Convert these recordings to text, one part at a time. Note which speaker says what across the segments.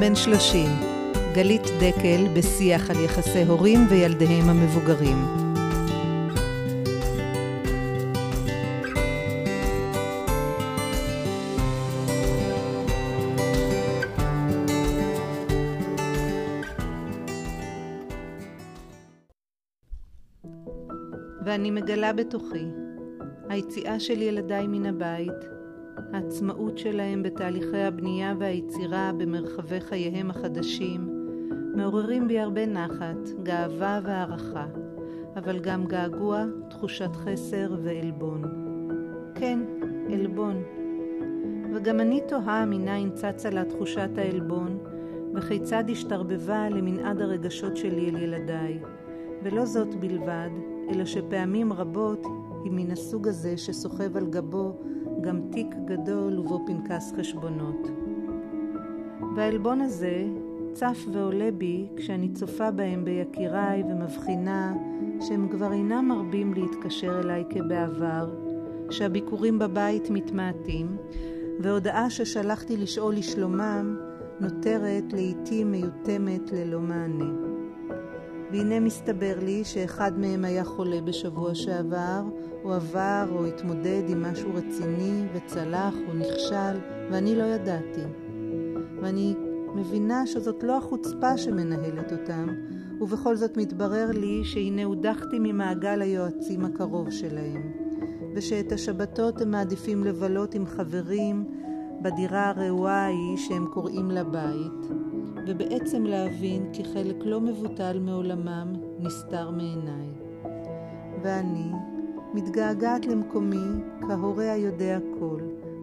Speaker 1: בן 30, גלית דקל בשיח על יחסי הורים וילדיהם המבוגרים. ואני מגלה בתוכי היציאה של ילדיי מן הבית, העצמאות שלהם בתהליכי הבנייה והיצירה במרחבי חייהם החדשים, מעוררים בי הרבה נחת, גאווה והערכה, אבל גם געגוע, תחושת חסר ועלבון. כן, עלבון. וגם אני תוהה מניין צצה לה תחושת העלבון, וכיצד השתרבבה למנעד הרגשות שלי אל ילדיי. ולא זאת בלבד, אלא שפעמים רבות היא מן הסוג הזה שסוחב על גבו גם תיק גדול ובו פנקס חשבונות. והעלבון הזה צף ועולה בי כשאני צופה בהם ביקיריי ומבחינה שהם כבר אינם מרבים להתקשר אליי כבעבר, שהביקורים בבית מתמעטים, והודעה ששלחתי לשאול לשלומם נותרת לעתים מיותמת ללא מענה. והנה מסתבר לי שאחד מהם היה חולה בשבוע שעבר, או עבר או התמודד עם משהו רציני וצלח או נכשל, ואני לא ידעתי. ואני מבינה שזאת לא החוצפה שמנהלת אותם, ובכל זאת מתברר לי שהנה הודחתי ממעגל היועצים הקרוב שלהם, ושאת השבתות הם מעדיפים לבלות עם חברים בדירה הרעועה ההיא שהם קוראים לה בית, ובעצם להבין כי חלק לא מבוטל מעולמם נסתר מעיניי. ואני מתגעגעת למקומי כהורה היודע כל,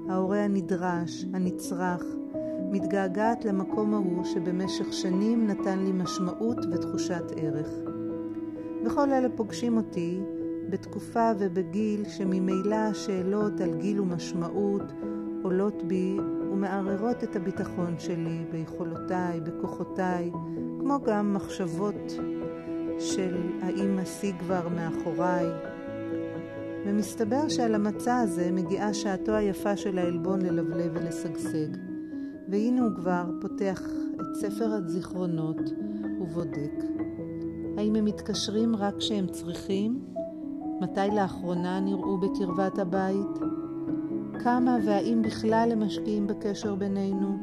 Speaker 1: ההורה הנדרש, הנצרך, מתגעגעת למקום ההוא שבמשך שנים נתן לי משמעות ותחושת ערך. וכל אלה פוגשים אותי בתקופה ובגיל שממילא השאלות על גיל ומשמעות עולות בי ומערערות את הביטחון שלי ביכולותיי, בכוחותיי, כמו גם מחשבות של האם השיא כבר מאחוריי. ומסתבר שעל המצע הזה מגיעה שעתו היפה של העלבון ללבלב ולשגשג. והנה הוא כבר פותח את ספר הזיכרונות ובודק. האם הם מתקשרים רק כשהם צריכים? מתי לאחרונה נראו בקרבת הבית? כמה והאם בכלל הם משקיעים בקשר בינינו?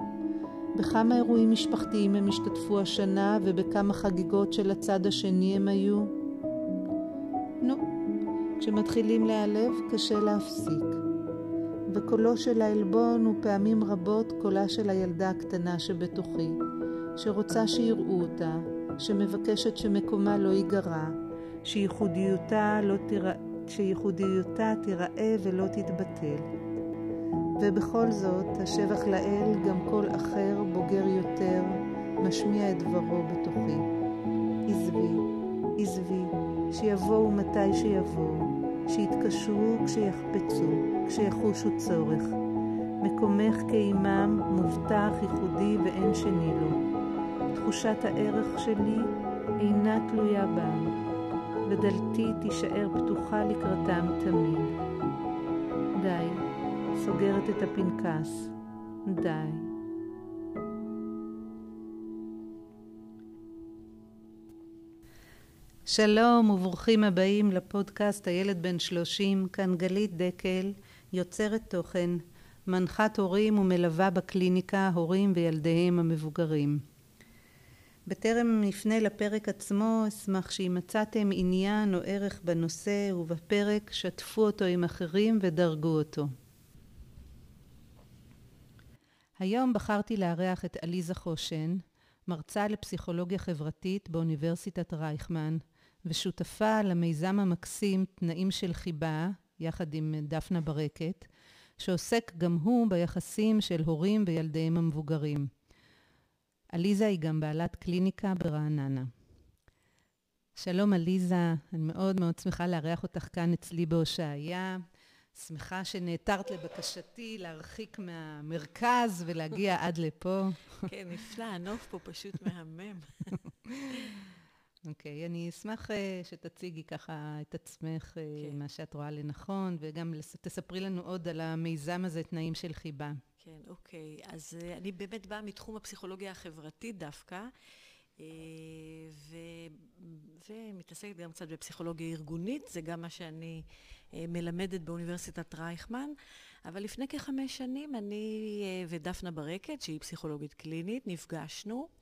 Speaker 1: בכמה אירועים משפחתיים הם השתתפו השנה ובכמה חגיגות של הצד השני הם היו? כשמתחילים להיעלב קשה להפסיק. וקולו של העלבון הוא פעמים רבות קולה של הילדה הקטנה שבתוכי, שרוצה שיראו אותה, שמבקשת שמקומה לא ייגרע, שייחודיותה, לא תירא... שייחודיותה תיראה ולא תתבטל. ובכל זאת, השבח לאל, גם כל אחר, בוגר יותר, משמיע את דברו בתוכי. עזבי, עזבי, שיבואו מתי שיבואו, שיתקשרו כשיחפצו, כשיחושו צורך. מקומך כאימם מובטח, ייחודי ואין שני לו. תחושת הערך שלי אינה תלויה בם, ודלתי תישאר פתוחה לקראתם תמיד. די, סוגרת את הפנקס. די. שלום וברוכים הבאים לפודקאסט הילד בן שלושים, כאן גלית דקל, יוצרת תוכן, מנחת הורים ומלווה בקליניקה הורים וילדיהם המבוגרים. בטרם נפנה לפרק עצמו, אשמח שאם מצאתם עניין או ערך בנושא ובפרק, שתפו אותו עם אחרים ודרגו אותו. היום בחרתי לארח את עליזה חושן, מרצה לפסיכולוגיה חברתית באוניברסיטת רייכמן, ושותפה למיזם המקסים תנאים של חיבה, יחד עם דפנה ברקת, שעוסק גם הוא ביחסים של הורים וילדיהם המבוגרים. עליזה היא גם בעלת קליניקה ברעננה. שלום עליזה, אני מאוד מאוד שמחה לארח אותך כאן אצלי בהושעיה. שמחה שנעתרת לבקשתי להרחיק מהמרכז ולהגיע עד לפה.
Speaker 2: כן, נפלא, הנוף פה פשוט מהמם.
Speaker 1: אוקיי, okay, אני אשמח uh, שתציגי ככה את עצמך, uh, כן. מה שאת רואה לנכון, וגם תספרי לנו עוד על המיזם הזה, תנאים של חיבה.
Speaker 2: כן, אוקיי. אז uh, אני באמת באה מתחום הפסיכולוגיה החברתית דווקא, uh, ו, ומתעסקת גם קצת בפסיכולוגיה ארגונית, זה גם מה שאני uh, מלמדת באוניברסיטת רייכמן, אבל לפני כחמש שנים אני uh, ודפנה ברקת, שהיא פסיכולוגית קלינית, נפגשנו.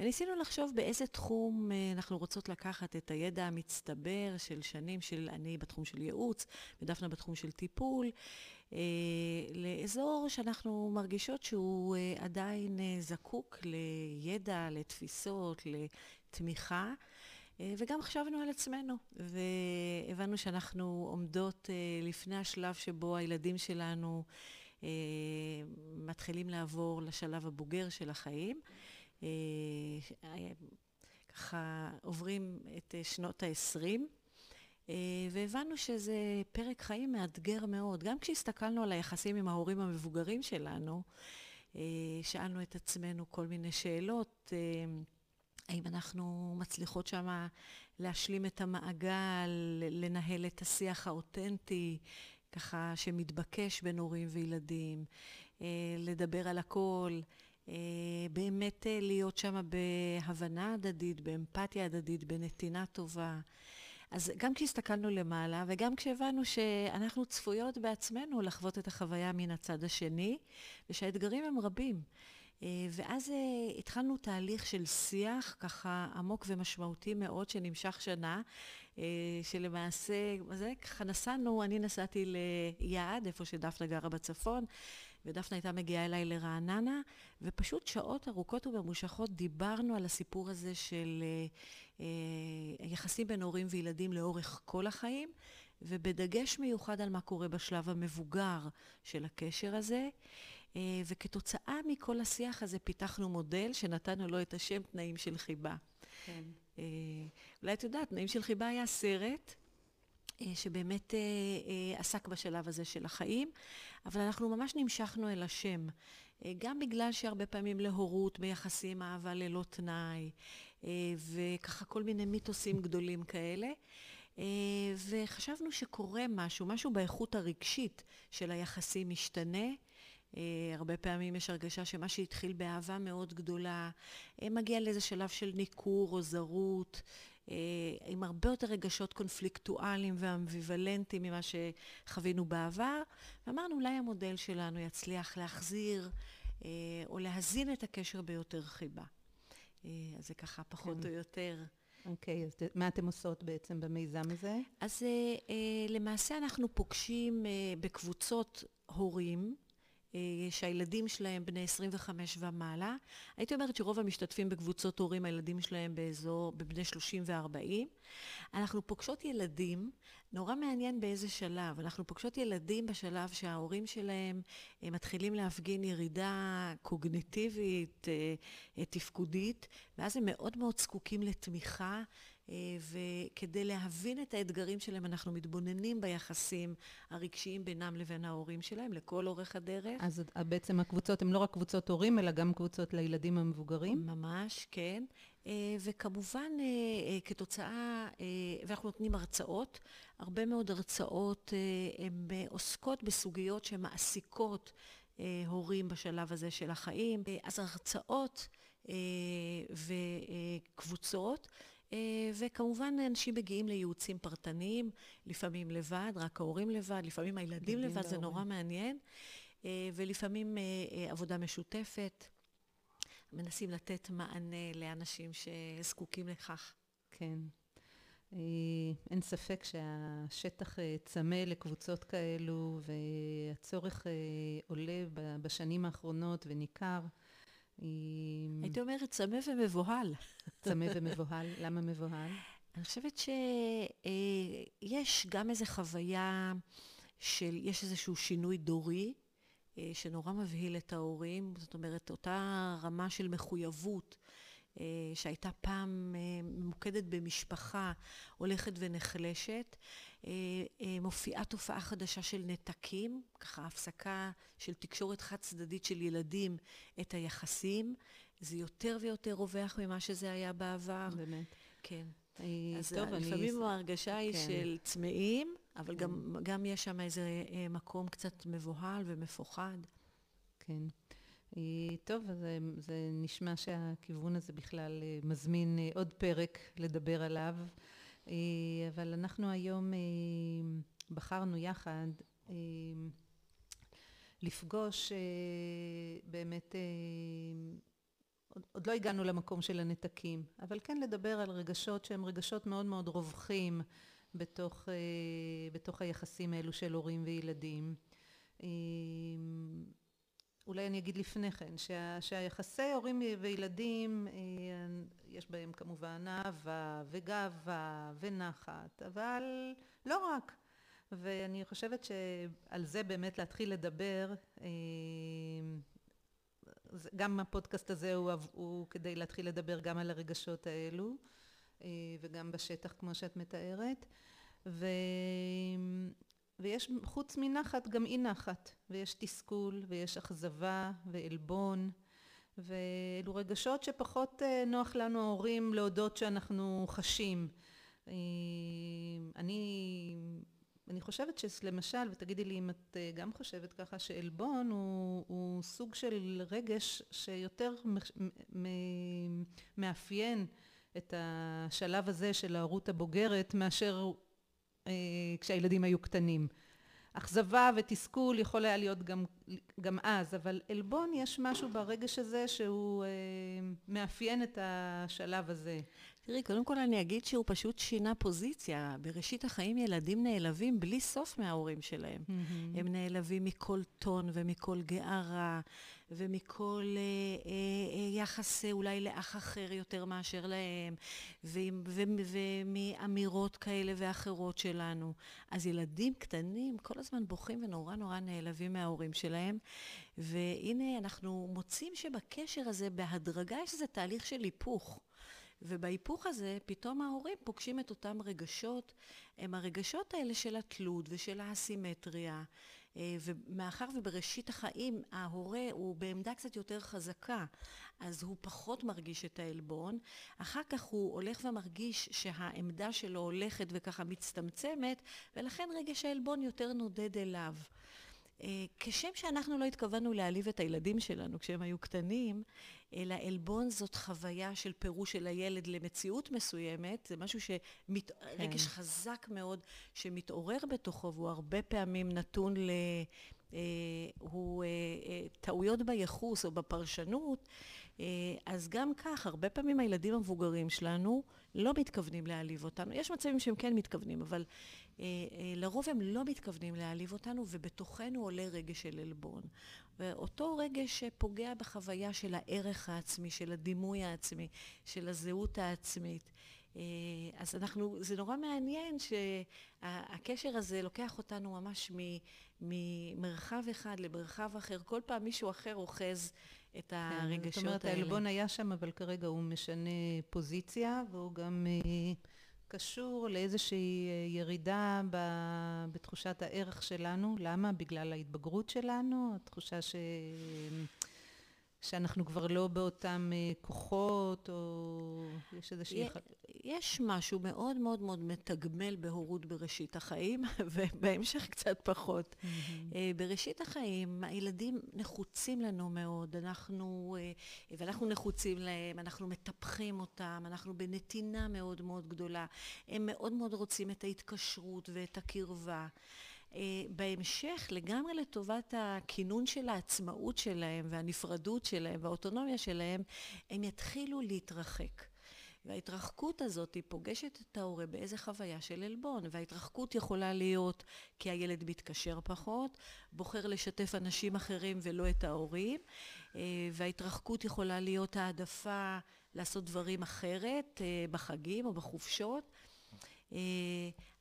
Speaker 2: וניסינו לחשוב באיזה תחום uh, אנחנו רוצות לקחת את הידע המצטבר של שנים של אני בתחום של ייעוץ, ודפנה בתחום של טיפול, uh, לאזור שאנחנו מרגישות שהוא uh, עדיין זקוק לידע, לתפיסות, לתמיכה. וגם חשבנו על עצמנו, והבנו שאנחנו עומדות לפני השלב שבו הילדים שלנו מתחילים לעבור לשלב הבוגר של החיים. אה, ככה עוברים את אה, שנות ה-20, אה, והבנו שזה פרק חיים מאתגר מאוד. גם כשהסתכלנו על היחסים עם ההורים המבוגרים שלנו, שאלנו את עצמנו כל מיני שאלות. האם אנחנו מצליחות שם להשלים את המעגל, לנהל את השיח האותנטי, ככה שמתבקש בין הורים וילדים, לדבר על הכל, אה, באמת אה, להיות שם בהבנה הדדית, באמפתיה הדדית, בנתינה טובה. אז גם כשהסתכלנו למעלה, וגם כשהבנו שאנחנו צפויות בעצמנו לחוות את החוויה מן הצד השני, ושהאתגרים הם רבים. אה, ואז התחלנו תהליך של שיח ככה עמוק ומשמעותי מאוד, שנמשך שנה, שלמעשה, זה ככה נסענו, אני נסעתי ליעד, איפה שדפנה גרה בצפון, ודפנה הייתה מגיעה אליי לרעננה, ופשוט שעות ארוכות וממושכות דיברנו על הסיפור הזה של אה, אה, יחסים בין הורים וילדים לאורך כל החיים, ובדגש מיוחד על מה קורה בשלב המבוגר של הקשר הזה. אה, וכתוצאה מכל השיח הזה פיתחנו מודל שנתנו לו את השם תנאים של חיבה. כן. אה, אולי את יודעת, תנאים של חיבה היה סרט. אה, שבאמת אה, אה, עסק בשלב הזה של החיים, אבל אנחנו ממש נמשכנו אל השם. גם בגלל שהרבה פעמים להורות ביחסים אהבה ללא תנאי, וככה כל מיני מיתוסים גדולים כאלה. וחשבנו שקורה משהו, משהו באיכות הרגשית של היחסים משתנה. הרבה פעמים יש הרגשה שמה שהתחיל באהבה מאוד גדולה, מגיע לאיזה שלב של ניכור או זרות, אה, עם הרבה יותר רגשות קונפליקטואליים ואמביוולנטיים ממה שחווינו בעבר, ואמרנו אולי המודל שלנו יצליח להחזיר אה, או להזין את הקשר ביותר חיבה. אה, אז זה ככה פחות כן. או יותר.
Speaker 1: אוקיי, okay, אז מה אתם עושות בעצם במיזם הזה?
Speaker 2: אז למעשה אנחנו פוגשים בקבוצות הורים, אה, שהילדים שלהם בני 25 ומעלה. הייתי אומרת שרוב המשתתפים בקבוצות הורים, הילדים שלהם באזור, בבני 30 ו-40. אנחנו פוגשות ילדים, נורא מעניין באיזה שלב. אנחנו פוגשות ילדים בשלב שההורים שלהם אה, מתחילים להפגין ירידה קוגניטיבית, אה, תפקודית, ואז הם מאוד מאוד זקוקים לתמיכה. אה, וכדי להבין את האתגרים שלהם, אנחנו מתבוננים ביחסים הרגשיים בינם לבין ההורים שלהם, לכל אורך הדרך.
Speaker 1: אז בעצם הקבוצות הן לא רק קבוצות הורים, אלא גם קבוצות לילדים המבוגרים?
Speaker 2: ממש, כן. אה, וכמובן, אה, כתוצאה, ואנחנו נותנים הרצאות, הרבה מאוד הרצאות, הן עוסקות בסוגיות שמעסיקות הורים בשלב הזה של החיים. אז הרצאות וקבוצות. אה, וכמובן אנשים מגיעים לייעוצים פרטניים, לפעמים לבד, רק ההורים לבד, לפעמים הילדים לבד, זה נורא מעניין, אה, ולפעמים אה, עבודה משותפת. מנסים לתת מענה לאנשים שזקוקים לכך.
Speaker 1: כן. אין ספק שהשטח צמא לקבוצות כאלו, והצורך עולה בשנים האחרונות וניכר.
Speaker 2: הייתי אומרת צמא ומבוהל.
Speaker 1: צמא ומבוהל, למה מבוהל?
Speaker 2: אני חושבת שיש גם איזו חוויה של, יש איזשהו שינוי דורי, אה, שנורא מבהיל את ההורים, זאת אומרת, אותה רמה של מחויבות. אה, שהייתה פעם אה, ממוקדת במשפחה, הולכת ונחלשת. אה, מופיעה תופעה חדשה של נתקים, ככה הפסקה של תקשורת חד צדדית של ילדים את היחסים. זה יותר ויותר רווח ממה שזה היה בעבר.
Speaker 1: באמת.
Speaker 2: כן. אז טוב, לפעמים אני... ההרגשה היא כן. של צמאים, אבל כן. גם, גם יש שם איזה מקום קצת מבוהל ומפוחד.
Speaker 1: כן. טוב, אז זה נשמע שהכיוון הזה בכלל מזמין עוד פרק לדבר עליו, אבל אנחנו היום בחרנו יחד לפגוש באמת עוד, לא הגענו למקום של הנתקים, אבל כן לדבר על רגשות שהם רגשות מאוד מאוד רווחים בתוך, אה, בתוך היחסים האלו של הורים וילדים. אה, אולי אני אגיד לפני כן, שה, שהיחסי הורים וילדים אה, יש בהם כמובן אהבה וגאווה ונחת, אבל לא רק. ואני חושבת שעל זה באמת להתחיל לדבר גם הפודקאסט הזה הוא, הוא כדי להתחיל לדבר גם על הרגשות האלו אה, וגם בשטח כמו שאת מתארת ו... ויש חוץ מנחת גם אי נחת ויש תסכול ויש אכזבה ועלבון ואלו רגשות שפחות אה, נוח לנו ההורים להודות שאנחנו חשים. אה, אני אני חושבת שלמשל, ותגידי לי אם את אה, גם חושבת ככה, שעלבון הוא, הוא סוג של רגש שיותר מאפיין את השלב הזה של ההורות הבוגרת מאשר כשהילדים היו קטנים. אכזבה ותסכול יכול היה להיות גם, גם אז, אבל עלבון יש משהו ברגש הזה שהוא אה, מאפיין את השלב הזה.
Speaker 2: תראי, קודם כל אני אגיד שהוא פשוט שינה פוזיציה. בראשית החיים ילדים נעלבים בלי סוף מההורים שלהם. Mm-hmm. הם נעלבים מכל טון ומכל גערה ומכל אה, אה, אה, יחס אולי לאח אחר יותר מאשר להם, ומאמירות כאלה ואחרות שלנו. אז ילדים קטנים כל הזמן בוכים ונורא נורא נעלבים מההורים שלהם. והנה אנחנו מוצאים שבקשר הזה בהדרגה יש איזה תהליך של היפוך. ובהיפוך הזה, פתאום ההורים פוגשים את אותם רגשות, הם הרגשות האלה של התלות ושל האסימטריה. אה, ומאחר ובראשית החיים ההורה הוא בעמדה קצת יותר חזקה, אז הוא פחות מרגיש את העלבון. אחר כך הוא הולך ומרגיש שהעמדה שלו הולכת וככה מצטמצמת, ולכן רגש העלבון יותר נודד אליו. אה, כשם שאנחנו לא התכוונו להעליב את הילדים שלנו כשהם היו קטנים, אלא עלבון זאת חוויה של פירוש של הילד למציאות מסוימת, זה משהו שמת... כן. רגש חזק מאוד שמתעורר בתוכו, והוא הרבה פעמים נתון ל... אה, הוא אה, אה, טעויות בייחוס או בפרשנות, אה, אז גם כך, הרבה פעמים הילדים המבוגרים שלנו לא מתכוונים להעליב אותנו. יש מצבים שהם כן מתכוונים, אבל לרוב הם לא מתכוונים להעליב אותנו, ובתוכנו עולה רגש של עלבון. ואותו רגש שפוגע בחוויה של הערך העצמי, של הדימוי העצמי, של הזהות העצמית. אה, אז אנחנו, זה נורא מעניין שהקשר הזה לוקח אותנו ממש ממרחב אחד למרחב אחר. כל פעם מישהו אחר אוחז את כן, הרגשות האלה. זאת אומרת,
Speaker 1: העלבון היה שם, אבל כרגע הוא משנה פוזיציה, והוא גם קשור לאיזושהי אה, ירידה בתחושת הערך שלנו. למה? בגלל ההתבגרות שלנו, התחושה ש... שאנחנו כבר לא באותם אה, כוחות, או יש איזושהי...
Speaker 2: יש משהו מאוד מאוד מאוד מתגמל בהורות בראשית החיים, ובהמשך קצת פחות. Mm-hmm. בראשית החיים, הילדים נחוצים לנו מאוד, אנחנו, ואנחנו נחוצים להם, אנחנו מטפחים אותם, אנחנו בנתינה מאוד מאוד גדולה. הם מאוד מאוד רוצים את ההתקשרות ואת הקרבה. אה, בהמשך, לגמרי לטובת הכינון של העצמאות שלהם והנפרדות שלהם והאוטונומיה שלהם, הם יתחילו להתרחק. וההתרחקות הזאת היא פוגשת את ההורה באיזה חוויה של עלבון, וההתרחקות יכולה להיות כי הילד מתקשר פחות, בוחר לשתף אנשים אחרים ולא את ההורים, אה, וההתרחקות יכולה להיות העדפה לעשות דברים אחרת אה, בחגים או בחופשות.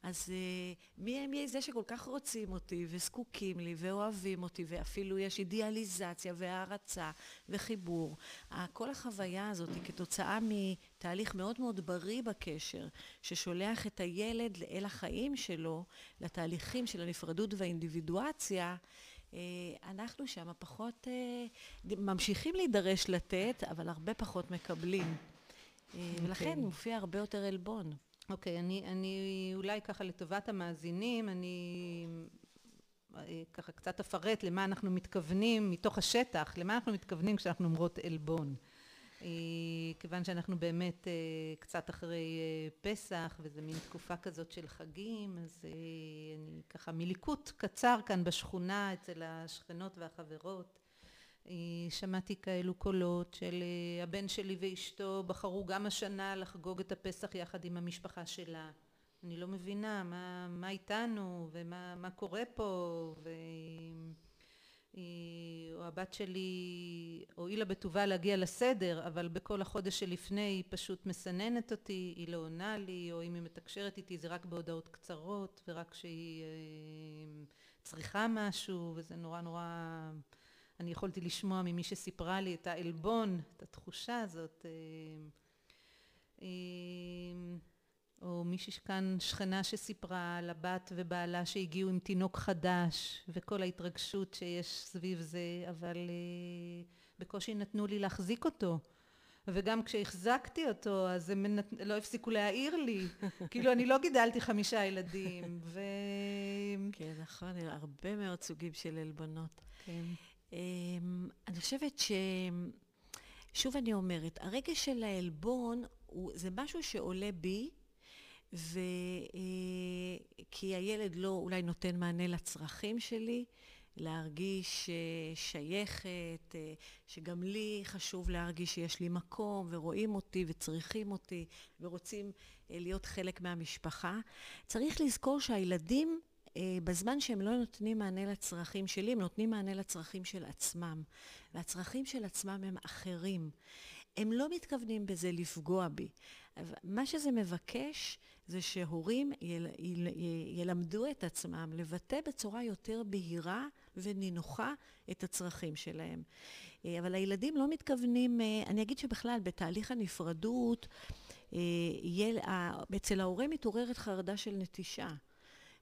Speaker 2: אז אה, מי הם זה שכל כך רוצים אותי וזקוקים לי ואוהבים אותי ואפילו יש אידיאליזציה והערצה וחיבור. כל החוויה הזאת היא כתוצאה מתהליך מאוד מאוד בריא בקשר ששולח את הילד אל החיים שלו, לתהליכים של הנפרדות והאינדיבידואציה. אה, אנחנו שם פחות אה, ממשיכים להידרש לתת, אבל הרבה פחות מקבלים. Okay. ולכן. מופיע הרבה יותר עלבון.
Speaker 1: אוקיי, okay, אני, אני אולי ככה לטובת המאזינים, אני ככה קצת אפרט למה אנחנו מתכוונים מתוך השטח, למה אנחנו מתכוונים כשאנחנו אומרות עלבון. כיוון שאנחנו באמת קצת אחרי פסח וזה מין תקופה כזאת של חגים אז אני ככה מליקוט קצר כאן בשכונה אצל השכנות והחברות שמעתי כאלו קולות של הבן שלי ואשתו בחרו גם השנה לחגוג את הפסח יחד עם המשפחה שלה. אני לא מבינה מה, מה איתנו ומה קורה פה ו... או הבת שלי הואילה בטובה להגיע לסדר אבל בכל החודש שלפני היא פשוט מסננת אותי היא לא עונה לי או אם היא מתקשרת איתי זה רק בהודעות קצרות ורק כשהיא צריכה משהו וזה נורא נורא אני יכולתי לשמוע ממי שסיפרה לי את העלבון את התחושה הזאת או מישהי כאן שכנה שסיפרה על הבת ובעלה שהגיעו עם תינוק חדש וכל ההתרגשות שיש סביב זה אבל בקושי נתנו לי להחזיק אותו. וגם כשהחזקתי אותו אז הם לא הפסיקו להעיר לי. כאילו אני לא גידלתי חמישה ילדים ו...
Speaker 2: כן נכון הרבה מאוד סוגים של עלבונות.
Speaker 1: כן
Speaker 2: אני חושבת ש... שוב אני אומרת הרגש של העלבון זה משהו שעולה בי וכי הילד לא אולי נותן מענה לצרכים שלי, להרגיש שייכת, שגם לי חשוב להרגיש שיש לי מקום ורואים אותי וצריכים אותי ורוצים להיות חלק מהמשפחה. צריך לזכור שהילדים בזמן שהם לא נותנים מענה לצרכים שלי, הם נותנים מענה לצרכים של עצמם. והצרכים של עצמם הם אחרים. הם לא מתכוונים בזה לפגוע בי. מה שזה מבקש זה שהורים יל, יל, ילמדו את עצמם לבטא בצורה יותר בהירה ונינוחה את הצרכים שלהם. אבל הילדים לא מתכוונים, אני אגיד שבכלל בתהליך הנפרדות, יל, אצל ההורה מתעוררת חרדה של נטישה.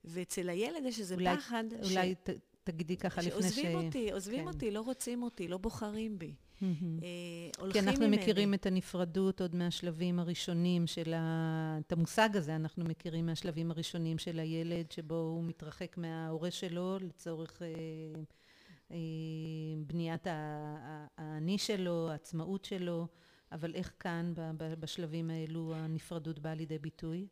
Speaker 2: ואצל הילד יש איזה
Speaker 1: אולי,
Speaker 2: פחד...
Speaker 1: אולי ש... תגידי ככה לפני ש...
Speaker 2: שעוזבים אותי, עוזבים כן. אותי, לא רוצים אותי, לא בוחרים בי.
Speaker 1: הולכים כי אנחנו ממני. מכירים את הנפרדות עוד מהשלבים הראשונים של ה... את המושג הזה אנחנו מכירים מהשלבים הראשונים של הילד, שבו הוא מתרחק מההורה שלו לצורך אה, אה, בניית האני שלו, העצמאות שלו. אבל איך כאן בשלבים האלו הנפרדות באה לידי ביטוי?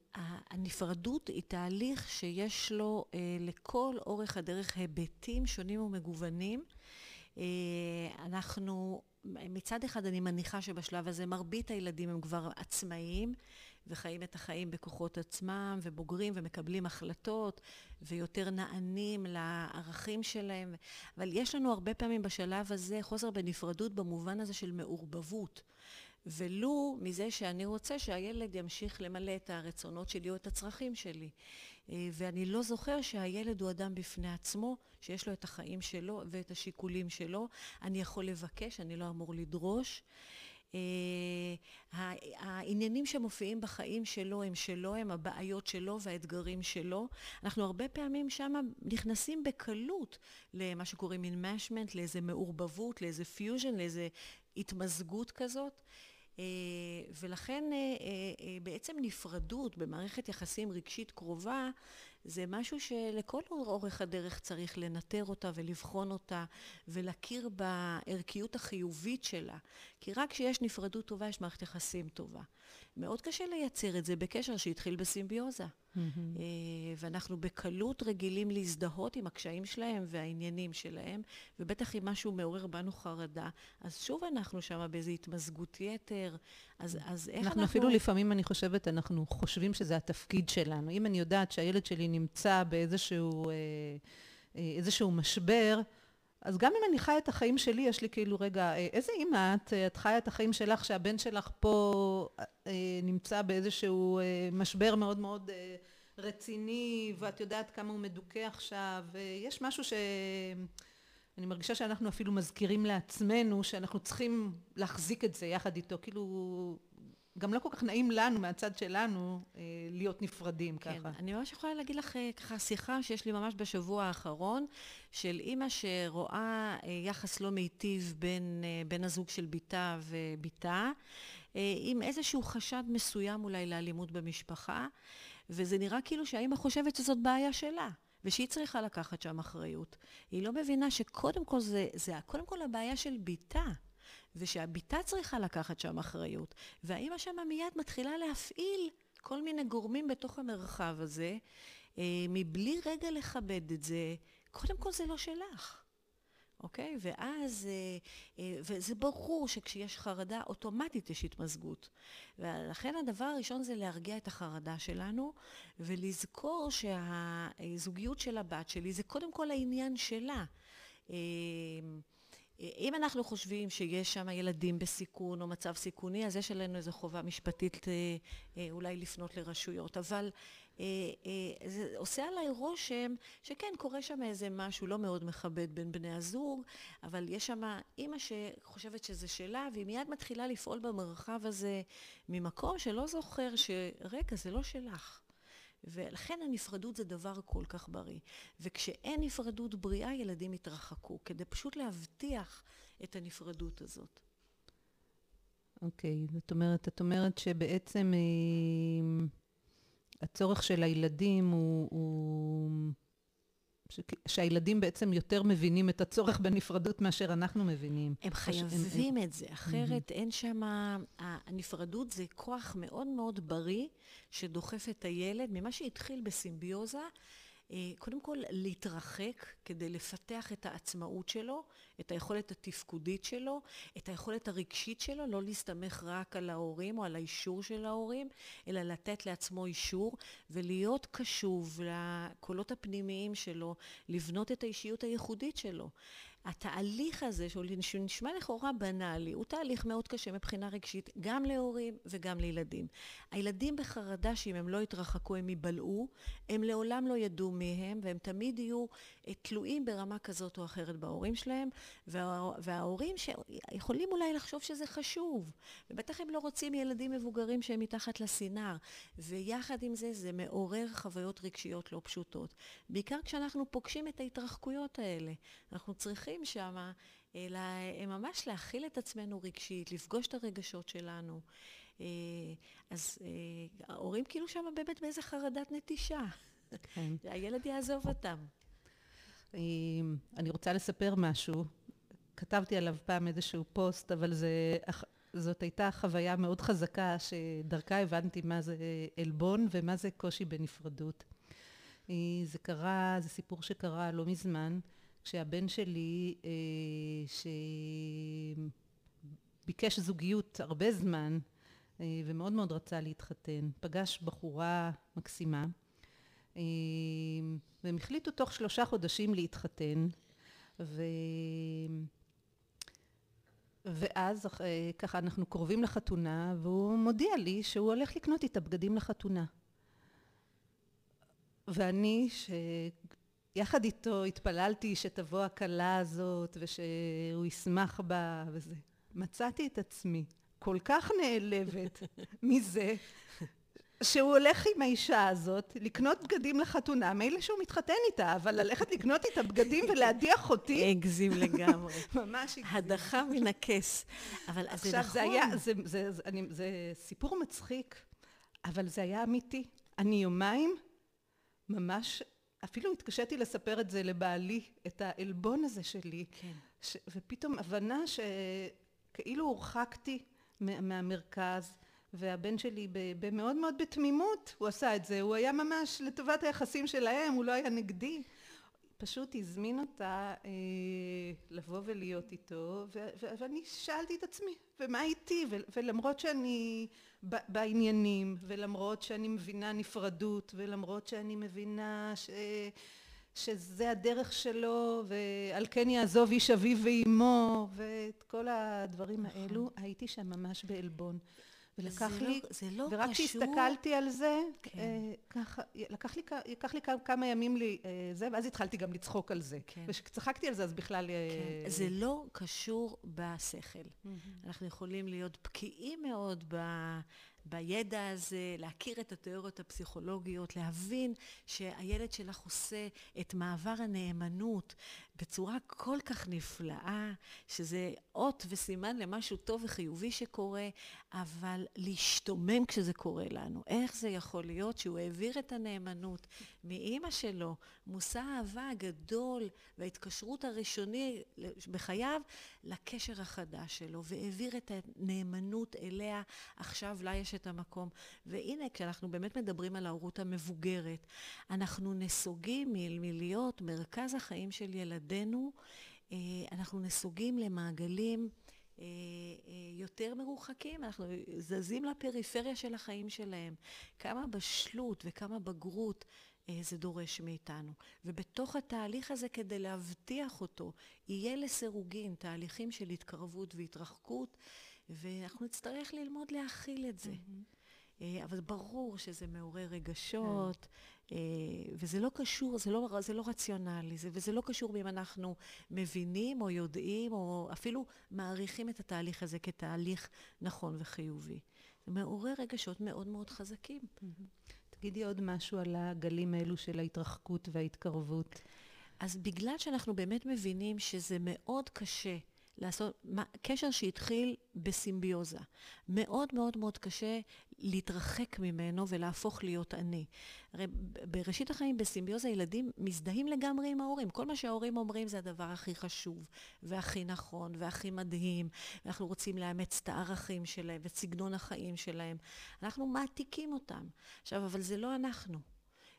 Speaker 2: הנפרדות היא תהליך שיש לו אה, לכל אורך הדרך היבטים שונים ומגוונים. אה, אנחנו מצד אחד אני מניחה שבשלב הזה מרבית הילדים הם כבר עצמאיים וחיים את החיים בכוחות עצמם ובוגרים ומקבלים החלטות ויותר נענים לערכים שלהם. אבל יש לנו הרבה פעמים בשלב הזה חוסר בנפרדות במובן הזה של מעורבבות. ולו מזה שאני רוצה שהילד ימשיך למלא את הרצונות שלי או את הצרכים שלי. אה, ואני לא זוכר שהילד הוא אדם בפני עצמו, שיש לו את החיים שלו ואת השיקולים שלו. אני יכול לבקש, אני לא אמור לדרוש. Uh, העניינים שמופיעים בחיים שלו הם שלו, הם הבעיות שלו והאתגרים שלו. אנחנו הרבה פעמים שם נכנסים בקלות למה שקוראים enmeshment, לאיזה מעורבבות, לאיזה פיוז'ן, לאיזה התמזגות כזאת. אה, ולכן אה, אה, בעצם נפרדות במערכת יחסים רגשית קרובה זה משהו שלכל אורך הדרך צריך לנטר אותה ולבחון אותה ולהכיר בערכיות החיובית שלה. כי רק כשיש נפרדות טובה יש מערכת יחסים טובה. מאוד קשה לייצר את זה בקשר שהתחיל בסימביוזה. Mm-hmm. ואנחנו בקלות רגילים להזדהות עם הקשיים שלהם והעניינים שלהם, ובטח אם משהו מעורר בנו חרדה, אז שוב אנחנו שם באיזו התמזגות יתר. אז, אז איך אנחנו...
Speaker 1: אנחנו אפילו לפעמים, אני חושבת, אנחנו חושבים שזה התפקיד שלנו. אם אני יודעת שהילד שלי נמצא באיזשהו אה, אה, איזשהו משבר, אז גם אם אני חיה את החיים שלי, יש לי כאילו, רגע, אה, איזה אימא את? את חיה את החיים שלך שהבן שלך פה נמצא באיזשהו משבר מאוד מאוד רציני, ואת יודעת כמה הוא מדוכא עכשיו. יש משהו ש... אני מרגישה שאנחנו אפילו מזכירים לעצמנו שאנחנו צריכים להחזיק את זה יחד איתו, כאילו גם לא כל כך נעים לנו מהצד שלנו אה, להיות נפרדים כן, ככה.
Speaker 2: אני ממש יכולה להגיד לך אה, ככה שיחה שיש לי ממש בשבוע האחרון, של אימא שרואה אה, יחס לא מיטיב בין בן הזוג של בתה ובתה, עם איזשהו חשד מסוים אולי לאלימות במשפחה, וזה נראה כאילו שהאימא חושבת שזאת בעיה שלה. ושהיא צריכה לקחת שם אחריות. היא לא מבינה שקודם כל זה, זה קודם כל הבעיה של בתה. ושהבתה צריכה לקחת שם אחריות. והאימא שמה מיד מתחילה להפעיל כל מיני גורמים בתוך המרחב הזה, אה, מבלי רגע לכבד את זה. קודם כל זה לא שלך. אוקיי? ואז, אה, אה, וזה ברור שכשיש חרדה, אוטומטית יש התמזגות. ולכן הדבר הראשון זה להרגיע את החרדה שלנו, ולזכור שהזוגיות של הבת שלי זה קודם כל העניין שלה. אה, אם אנחנו חושבים שיש שם ילדים בסיכון או מצב סיכוני, אז יש עלינו איזו חובה משפטית אולי לפנות לרשויות. אבל אה, אה, זה עושה עליי רושם שכן, קורה שם איזה משהו לא מאוד מכבד בין בני הזוג, אבל יש שם אימא שחושבת שזה שלה, והיא מיד מתחילה לפעול במרחב הזה ממקום שלא זוכר שרגע, זה לא שלך. ולכן הנפרדות זה דבר כל כך בריא. וכשאין נפרדות בריאה, ילדים יתרחקו, כדי פשוט להבטיח את הנפרדות הזאת.
Speaker 1: אוקיי, okay, זאת אומרת, את אומרת שבעצם... אה... הצורך של הילדים הוא, הוא ש, שהילדים בעצם יותר מבינים את הצורך בנפרדות מאשר אנחנו מבינים.
Speaker 2: הם חייבים הם, את זה, אחרת mm-hmm. אין שם... הנפרדות זה כוח מאוד מאוד בריא שדוחף את הילד, ממה שהתחיל בסימביוזה, קודם כל להתרחק כדי לפתח את העצמאות שלו, את היכולת התפקודית שלו, את היכולת הרגשית שלו, לא להסתמך רק על ההורים או על האישור של ההורים, אלא לתת לעצמו אישור ולהיות קשוב לקולות הפנימיים שלו, לבנות את האישיות הייחודית שלו. התהליך הזה, שהוא נשמע לכאורה בנאלי, הוא תהליך מאוד קשה מבחינה רגשית, גם להורים וגם לילדים. הילדים בחרדה שאם הם לא יתרחקו הם ייבלעו, הם לעולם לא ידעו מי הם, והם תמיד יהיו אה, תלויים ברמה כזאת או אחרת בהורים שלהם, וה, וההורים שיכולים אולי לחשוב שזה חשוב, ובטח הם לא רוצים ילדים מבוגרים שהם מתחת לסינר, ויחד עם זה זה מעורר חוויות רגשיות לא פשוטות. בעיקר כשאנחנו פוגשים את ההתרחקויות האלה. אנחנו צריכים נמצאים שם, אלא ממש להכיל את עצמנו רגשית, לפגוש את הרגשות שלנו. אה, אז אה, ההורים כאילו שם באמת באיזה חרדת נטישה. כן. הילד יעזוב אותם.
Speaker 1: אה, אני רוצה לספר משהו. כתבתי עליו פעם איזשהו פוסט, אבל זה, זאת הייתה חוויה מאוד חזקה, שדרכה הבנתי מה זה עלבון ומה זה קושי בנפרדות. זה קרה, זה סיפור שקרה לא מזמן. כשהבן שלי, אה, שביקש זוגיות הרבה זמן, אה, ומאוד מאוד רצה להתחתן, פגש בחורה מקסימה, אה, והם החליטו תוך שלושה חודשים להתחתן, ו... ואז ככה אנחנו קרובים לחתונה, והוא מודיע לי שהוא הולך לקנות את הבגדים לחתונה. ואני, יחד איתו התפללתי שתבוא הכלה הזאת ושהוא ישמח בה וזה. מצאתי את עצמי כל כך נעלבת מזה שהוא הולך עם האישה הזאת לקנות בגדים לחתונה, מילא שהוא מתחתן איתה, אבל ללכת לקנות איתה בגדים ולהדיח אותי?
Speaker 2: הגזים לגמרי.
Speaker 1: ממש הגזים.
Speaker 2: הדחה מן הכס. אבל זה נכון. עכשיו, זה היה,
Speaker 1: זה, זה, זה, אני, זה סיפור מצחיק, אבל זה היה אמיתי. אני יומיים ממש אפילו התקשיתי לספר את זה לבעלי, את העלבון הזה שלי. כן. ש... ופתאום הבנה שכאילו הורחקתי מהמרכז, והבן שלי במאוד מאוד בתמימות הוא עשה את זה, הוא היה ממש לטובת היחסים שלהם, הוא לא היה נגדי. פשוט הזמין אותה אה, לבוא ולהיות איתו, ו- ו- ואני שאלתי את עצמי, ומה איתי? ו- ולמרות שאני ב- בעניינים, ולמרות שאני מבינה נפרדות, ולמרות שאני מבינה ש... שזה הדרך שלו, ועל כן יעזוב איש אביו ואימו, ואת כל הדברים נכון. האלו, הייתי שם ממש בעלבון. ולקח לי, לא, זה לא ורק כשהסתכלתי על זה, כן. אה, ככה, לקח לי, לקח לי כמה ימים לי, אה, זה, ואז התחלתי גם לצחוק על זה. כן. וכשצחקתי על זה, אז בכלל... אה,
Speaker 2: כן. זה לא קשור בשכל. Mm-hmm. אנחנו יכולים להיות בקיאים מאוד ב... בידע הזה, להכיר את התיאוריות הפסיכולוגיות, להבין שהילד שלך עושה את מעבר הנאמנות בצורה כל כך נפלאה, שזה אות וסימן למשהו טוב וחיובי שקורה, אבל להשתומם כשזה קורה לנו. איך זה יכול להיות שהוא העביר את הנאמנות מאימא שלו, מושא האהבה הגדול וההתקשרות הראשוני בחייו, לקשר החדש שלו, והעביר את הנאמנות אליה, עכשיו לה יש את המקום. והנה, כשאנחנו באמת מדברים על ההורות המבוגרת, אנחנו נסוגים מלהיות מרכז החיים של ילדינו, אה, אנחנו נסוגים למעגלים אה, אה, יותר מרוחקים, אנחנו זזים לפריפריה של החיים שלהם. כמה בשלות וכמה בגרות זה דורש מאיתנו. ובתוך התהליך הזה, כדי להבטיח אותו, יהיה לסירוגין תהליכים של התקרבות והתרחקות, ואנחנו נצטרך ללמוד להכיל את זה. Mm-hmm. אבל ברור שזה מעורר רגשות, כן. וזה לא קשור, זה לא, זה לא רציונלי, זה, וזה לא קשור אם אנחנו מבינים או יודעים או אפילו מעריכים את התהליך הזה כתהליך נכון וחיובי. זה מעורר רגשות מאוד מאוד חזקים.
Speaker 1: תגידי עוד משהו על הגלים האלו של ההתרחקות וההתקרבות.
Speaker 2: אז בגלל שאנחנו באמת מבינים שזה מאוד קשה לעשות, מה, קשר שהתחיל בסימביוזה. מאוד מאוד מאוד קשה להתרחק ממנו ולהפוך להיות אני. הרי בראשית החיים בסימביוזה ילדים מזדהים לגמרי עם ההורים. כל מה שההורים אומרים זה הדבר הכי חשוב, והכי נכון, והכי מדהים. אנחנו רוצים לאמץ את הערכים שלהם ואת סגנון החיים שלהם. אנחנו מעתיקים אותם. עכשיו, אבל זה לא אנחנו.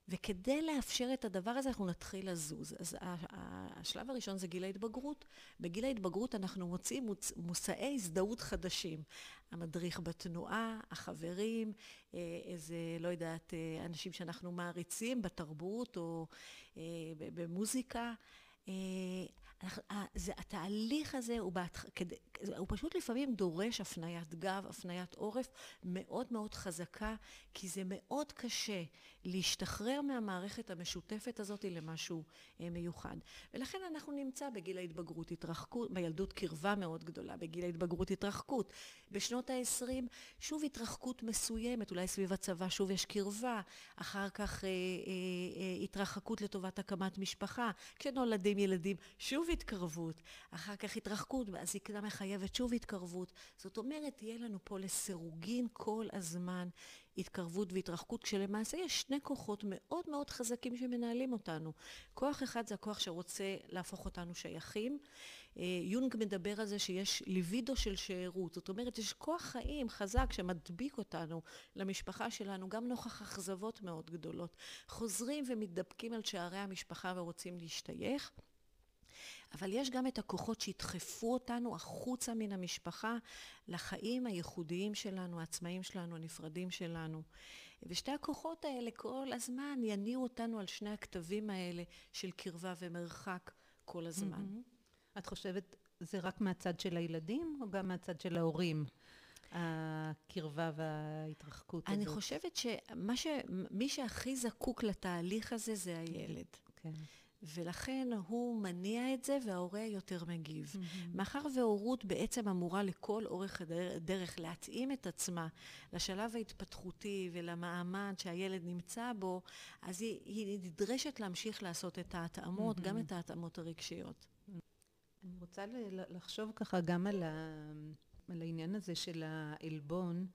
Speaker 2: וכדי לאפשר את הדבר הזה, אנחנו נתחיל לזוז. אז השלב הראשון זה גיל ההתבגרות. בגיל ההתבגרות אנחנו מוצאים מוצ... מושאי הזדהות חדשים. המדריך בתנועה, החברים, אה, איזה, לא יודעת, אה, אנשים שאנחנו מעריצים בתרבות או אה, במוזיקה. זה, התהליך הזה הוא, בהתח... הוא פשוט לפעמים דורש הפניית גב, הפניית עורף מאוד מאוד חזקה, כי זה מאוד קשה להשתחרר מהמערכת המשותפת הזאת למשהו אה, מיוחד. ולכן אנחנו נמצא בגיל ההתבגרות התרחקות, בילדות קרבה מאוד גדולה, בגיל ההתבגרות התרחקות. בשנות ה-20 שוב התרחקות מסוימת, אולי סביב הצבא שוב יש קרבה, אחר כך אה, אה, אה, התרחקות לטובת הקמת משפחה, כשנולדים ילדים שוב התקרבות, אחר כך התרחקות, והזקנה מחייבת שוב התקרבות. זאת אומרת, תהיה לנו פה לסירוגין כל הזמן התקרבות והתרחקות, כשלמעשה יש שני כוחות מאוד מאוד חזקים שמנהלים אותנו. כוח אחד זה הכוח שרוצה להפוך אותנו שייכים. אה, יונג מדבר על זה שיש ליבידו של שארות, זאת אומרת, יש כוח חיים חזק שמדביק אותנו למשפחה שלנו, גם נוכח אכזבות מאוד גדולות. חוזרים ומתדפקים על שערי המשפחה ורוצים להשתייך. אבל יש גם את הכוחות שידחפו אותנו החוצה מן המשפחה לחיים הייחודיים שלנו, העצמאיים שלנו, הנפרדים שלנו. ושתי הכוחות האלה כל הזמן יניעו אותנו על שני הכתבים האלה של קרבה ומרחק כל הזמן.
Speaker 1: Mm-hmm. את חושבת זה רק מהצד של הילדים או גם מהצד של ההורים? הקרבה וההתרחקות
Speaker 2: הזאת. אני חושבת שמי שהכי זקוק לתהליך הזה זה הילד. כן. ולכן הוא מניע את זה וההורה יותר מגיב. Mm-hmm. מאחר והורות בעצם אמורה לכל אורך הדרך להתאים את עצמה לשלב ההתפתחותי ולמעמד שהילד נמצא בו, אז היא, היא נדרשת להמשיך לעשות את ההתאמות, mm-hmm. גם את ההתאמות הרגשיות.
Speaker 1: אני רוצה לחשוב ככה גם על, ה, על העניין הזה של העלבון.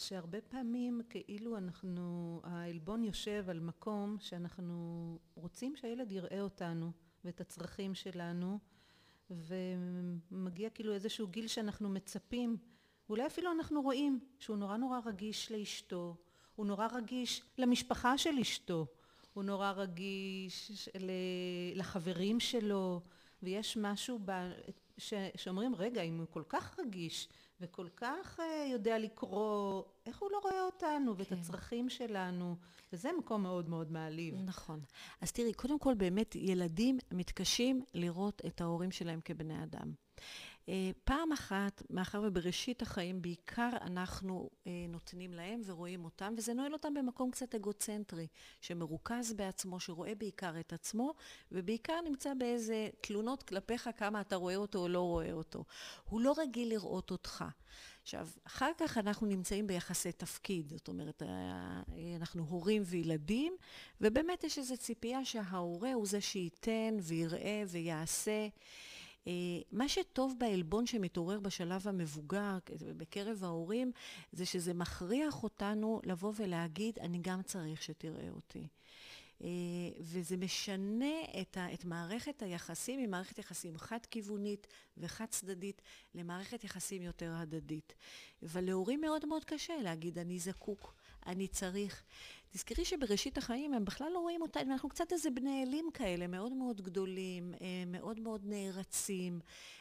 Speaker 1: שהרבה פעמים כאילו אנחנו, העלבון יושב על מקום שאנחנו רוצים שהילד יראה אותנו ואת הצרכים שלנו ומגיע כאילו איזשהו גיל שאנחנו מצפים ואולי אפילו אנחנו רואים שהוא נורא נורא רגיש לאשתו, הוא נורא רגיש למשפחה של אשתו, הוא נורא רגיש לחברים שלו ויש משהו ב... ש... שאומרים רגע אם הוא כל כך רגיש וכל כך uh, יודע לקרוא, איך הוא לא רואה אותנו ואת כן. הצרכים שלנו, וזה מקום מאוד מאוד מעליב.
Speaker 2: נכון. אז תראי, קודם כל באמת ילדים מתקשים לראות את ההורים שלהם כבני אדם. אה, פעם אחת, מאחר ובראשית החיים בעיקר אנחנו אה, נותנים להם ורואים אותם, וזה נועל אותם במקום קצת אגוצנטרי, שמרוכז בעצמו, שרואה בעיקר את עצמו, ובעיקר נמצא באיזה תלונות כלפיך כמה אתה רואה אותו או לא רואה אותו. הוא לא רגיל לראות אותך. עכשיו, אחר כך אנחנו נמצאים ביחסי תפקיד, זאת אומרת, אה, אנחנו הורים וילדים, ובאמת יש איזו ציפייה שההורה הוא זה שייתן ויראה ויעשה. אה, מה שטוב בעלבון שמתעורר בשלב המבוגר בקרב ההורים, זה שזה מכריח אותנו לבוא ולהגיד, אני גם צריך שתראה אותי. אה, וזה משנה את, ה, את מערכת היחסים ממערכת יחסים חד-כיוונית וחד-צדדית למערכת יחסים יותר הדדית. אבל להורים מאוד מאוד קשה להגיד, אני זקוק, אני צריך. תזכרי שבראשית החיים הם בכלל לא רואים אותנו, אנחנו קצת איזה בני אלים כאלה, מאוד מאוד גדולים, אה, מאוד מאוד נערצים.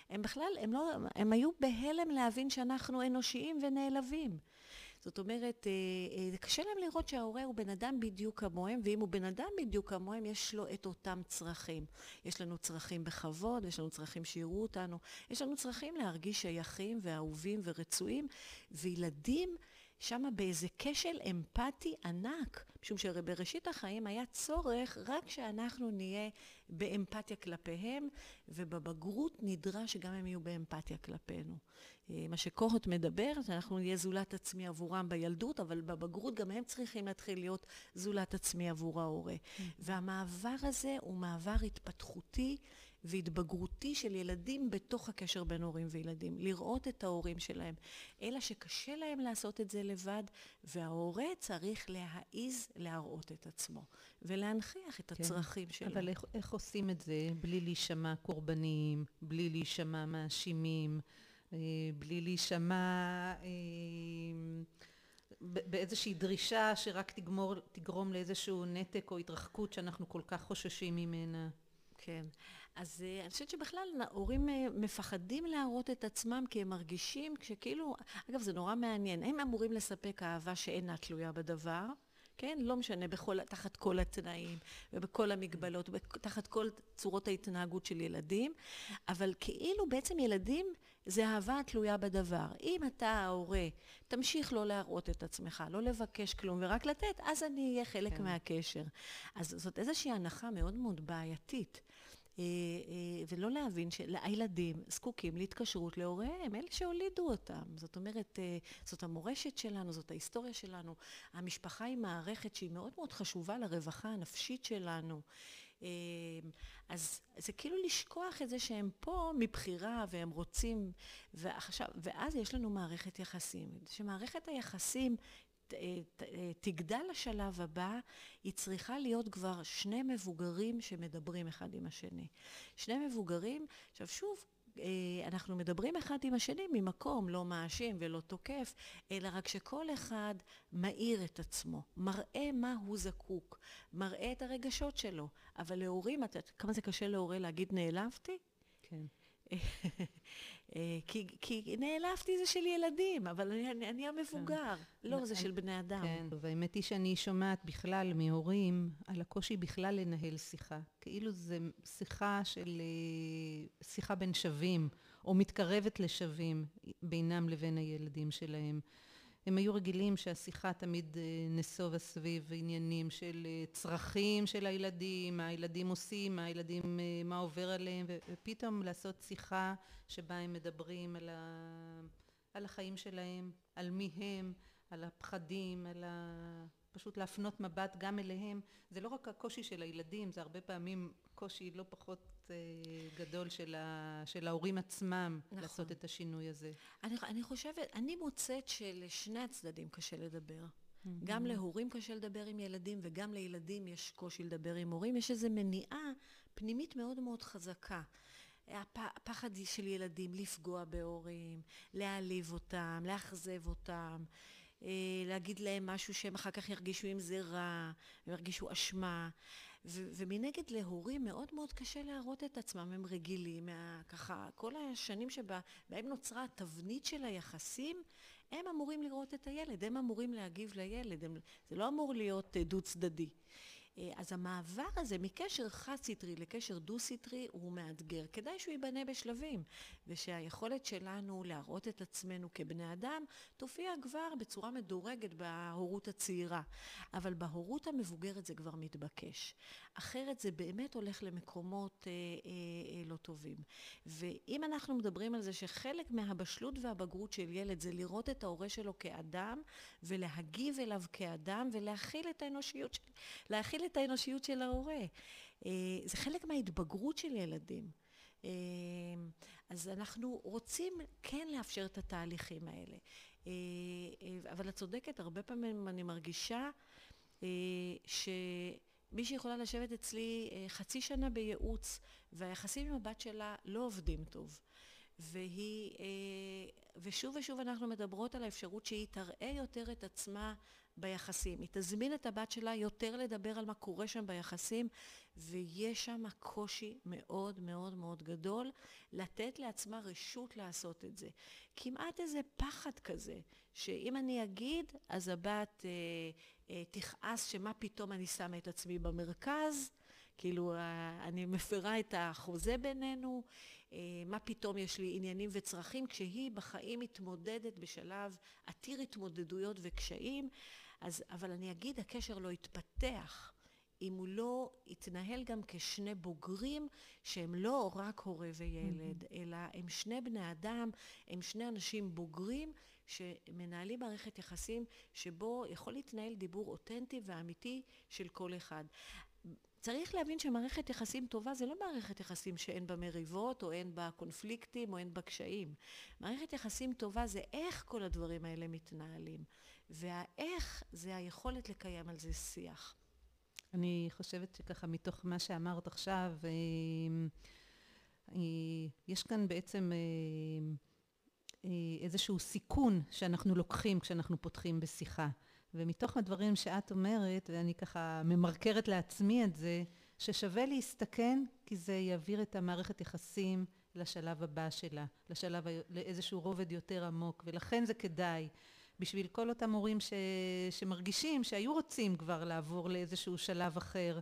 Speaker 2: הם בכלל, הם לא, הם היו בהלם להבין שאנחנו אנושיים ונעלבים. זאת אומרת, אה, אה, קשה להם לראות שההורה הוא בן אדם בדיוק כמוהם, ואם הוא בן אדם בדיוק כמוהם, יש לו את אותם צרכים. יש לנו צרכים בכבוד, יש לנו צרכים שיראו אותנו, יש לנו צרכים להרגיש שייכים ואהובים ורצויים, וילדים שם באיזה כשל אמפתי ענק, משום שהרי בראשית החיים היה צורך רק שאנחנו נהיה באמפתיה כלפיהם, ובבגרות נדרש שגם הם יהיו באמפתיה כלפינו. אה, מה שקוהוט מדבר, שאנחנו נהיה זולת עצמי עבורם בילדות, אבל בבגרות גם הם צריכים להתחיל להיות זולת עצמי עבור ההורה. Mm-hmm. והמעבר הזה הוא מעבר התפתחותי והתבגרותי של ילדים בתוך הקשר בין הורים וילדים. לראות את ההורים שלהם. אלא שקשה להם לעשות את זה לבד, וההורה צריך להעיז להראות את עצמו, ולהנכיח את כן. הצרכים שלו.
Speaker 1: אבל איך, איך עושים את זה בלי להישמע קורבניים, בלי להישמע מאשימים? אה, בלי להישמע אה, באיזושהי דרישה שרק תגמור, תגרום לאיזשהו נתק או התרחקות שאנחנו כל כך חוששים ממנה.
Speaker 2: כן. אז אה, אני חושבת שבכלל הורים מפחדים להראות את עצמם כי הם מרגישים שכאילו, אגב זה נורא מעניין, הם אמורים לספק אהבה שאינה תלויה בדבר, כן? לא משנה, בכל, תחת כל התנאים ובכל המגבלות, תחת כל צורות ההתנהגות של ילדים, אבל כאילו בעצם ילדים זה אהבה תלויה בדבר. אם אתה ההורה, תמשיך לא להראות את עצמך, לא לבקש כלום ורק לתת, אז אני אהיה חלק כן. מהקשר. אז זאת איזושהי הנחה מאוד מאוד בעייתית. אה, אה, ולא להבין שהילדים זקוקים להתקשרות להוריהם, אלה שהולידו אותם. זאת אומרת, אה, זאת המורשת שלנו, זאת ההיסטוריה שלנו. המשפחה היא מערכת שהיא מאוד מאוד חשובה לרווחה הנפשית שלנו. אז זה כאילו לשכוח את זה שהם פה מבחירה והם רוצים, ועכשיו, ואז יש לנו מערכת יחסים. שמערכת היחסים תגדל לשלב הבא, היא צריכה להיות כבר שני מבוגרים שמדברים אחד עם השני. שני מבוגרים, עכשיו שוב, אה, אנחנו מדברים אחד עם השני ממקום לא מאשים ולא תוקף, אלא רק שכל אחד מאיר את עצמו, מראה מה הוא זקוק, מראה את הרגשות שלו. אבל להורים, כמה זה קשה להורה להגיד נעלבתי?
Speaker 1: כן.
Speaker 2: אה, כי, כי נעלבתי זה של ילדים, אבל אני, אני, אני המבוגר, כן. לא, זה של בני אדם.
Speaker 1: כן, והאמת היא שאני שומעת בכלל מהורים על הקושי בכלל לנהל שיחה. כאילו זה שיחה של... אה, שיחה בין שווים, או מתקרבת לשווים בינם לבין הילדים שלהם. הם היו רגילים שהשיחה תמיד אה, נסובה סביב עניינים של אה, צרכים של הילדים, מה הילדים עושים, מה הילדים, אה, מה עובר עליהם, ופתאום לעשות שיחה שבה הם מדברים על, ה, על החיים שלהם, על מי הם, על הפחדים, על ה... פשוט להפנות מבט גם אליהם. זה לא רק הקושי של הילדים, זה הרבה פעמים קושי לא פחות גדול של, ה, של ההורים עצמם נכון. לעשות את השינוי הזה.
Speaker 2: אני, אני חושבת, אני מוצאת שלשני הצדדים קשה לדבר. Mm-hmm. גם להורים קשה לדבר עם ילדים וגם לילדים יש קושי לדבר עם הורים. יש איזו מניעה פנימית מאוד מאוד חזקה. הפחד של ילדים לפגוע בהורים, להעליב אותם, לאכזב אותם. אה, להגיד להם משהו שהם אחר כך ירגישו עם זה רע, הם ירגישו אשמה. ומנגד להורים מאוד מאוד קשה להראות את עצמם, הם רגילים, מה, ככה, כל השנים שבהם נוצרה התבנית של היחסים, הם אמורים לראות את הילד, הם אמורים להגיב לילד, הם, זה לא אמור להיות אה, דו צדדי. אה, אז המעבר הזה מקשר חד-סטרי לקשר דו-סטרי הוא מאתגר. כדאי שהוא ייבנה בשלבים, ושהיכולת שלנו להראות את עצמנו כבני אדם תופיע כבר בצורה מדורגת בהורות הצעירה. אבל בהורות המבוגרת זה כבר מתבקש. אחרת זה באמת הולך למקומות אה, אה, אה, לא טובים. ואם אנחנו מדברים על זה שחלק מהבשלות והבגרות של ילד זה לראות את ההורה שלו כאדם ולהגיב אליו כאדם ולהכיל את האנושיות של, להכיל את האנושיות של ההורה. אה, זה חלק מההתבגרות של ילדים. אה, אז אנחנו רוצים כן לאפשר את התהליכים האלה. אה, אבל את צודקת, הרבה פעמים אני מרגישה שמישהי יכולה לשבת אצלי חצי שנה בייעוץ, והיחסים עם הבת שלה לא עובדים טוב. והיא, ושוב ושוב אנחנו מדברות על האפשרות שהיא תראה יותר את עצמה ביחסים. היא תזמין את הבת שלה יותר לדבר על מה קורה שם ביחסים, ויש שם קושי מאוד מאוד מאוד גדול לתת לעצמה רשות לעשות את זה. כמעט איזה פחד כזה, שאם אני אגיד, אז הבת אה, אה, תכעס שמה פתאום אני שמה את עצמי במרכז, כאילו אה, אני מפרה את החוזה בינינו, אה, מה פתאום יש לי עניינים וצרכים, כשהיא בחיים מתמודדת בשלב עתיר התמודדויות וקשיים. אז, אבל אני אגיד, הקשר לא יתפתח אם הוא לא יתנהל גם כשני בוגרים שהם לא רק הורה וילד, mm-hmm. אלא הם שני בני אדם, הם שני אנשים בוגרים שמנהלים מערכת יחסים שבו יכול להתנהל דיבור אותנטי ואמיתי של כל אחד. צריך להבין שמערכת יחסים טובה זה לא מערכת יחסים שאין בה מריבות או אין בה קונפליקטים או אין בה קשיים. מערכת יחסים טובה זה איך כל הדברים האלה מתנהלים. והאיך זה היכולת לקיים על זה שיח.
Speaker 1: אני חושבת שככה מתוך מה שאמרת עכשיו, אה, אה, יש כאן בעצם אה, איזשהו סיכון שאנחנו לוקחים כשאנחנו פותחים בשיחה. ומתוך הדברים שאת אומרת, ואני ככה ממרקרת לעצמי את זה, ששווה להסתכן כי זה יעביר את המערכת יחסים לשלב הבא שלה, לשלב, לאיזשהו רובד יותר עמוק, ולכן זה כדאי. בשביל כל אותם הורים שמרגישים שהיו רוצים כבר לעבור לאיזשהו שלב אחר.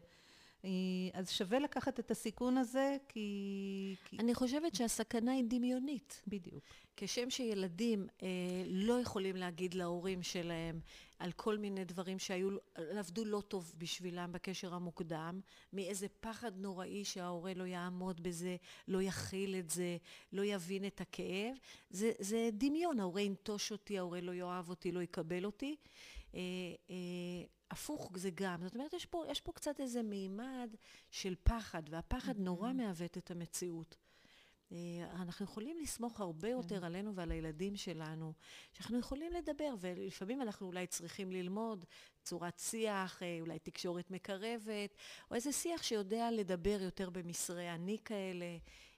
Speaker 1: אה, אז שווה לקחת את הסיכון הזה, כי...
Speaker 2: אני חושבת שהסכנה היא דמיונית.
Speaker 1: בדיוק.
Speaker 2: כשם שילדים אה, לא יכולים להגיד להורים שלהם על כל מיני דברים שהיו, עבדו לא טוב בשבילם בקשר המוקדם, מאיזה פחד נוראי שההורה לא יעמוד בזה, לא יכיל את זה, לא יבין את הכאב, זה, זה דמיון, ההורה ינטוש אותי, ההורה לא יאהב אותי, לא יקבל אותי. אה, אה, הפוך זה גם, זאת אומרת, יש פה, יש פה קצת איזה מימד של פחד, והפחד נורא מעוות את המציאות. אה, אנחנו יכולים לסמוך הרבה יותר כן. עלינו ועל הילדים שלנו, שאנחנו יכולים לדבר, ולפעמים אנחנו אולי צריכים ללמוד צורת שיח, אה, אולי תקשורת מקרבת, או איזה שיח שיודע לדבר יותר במסרי אני כאלה,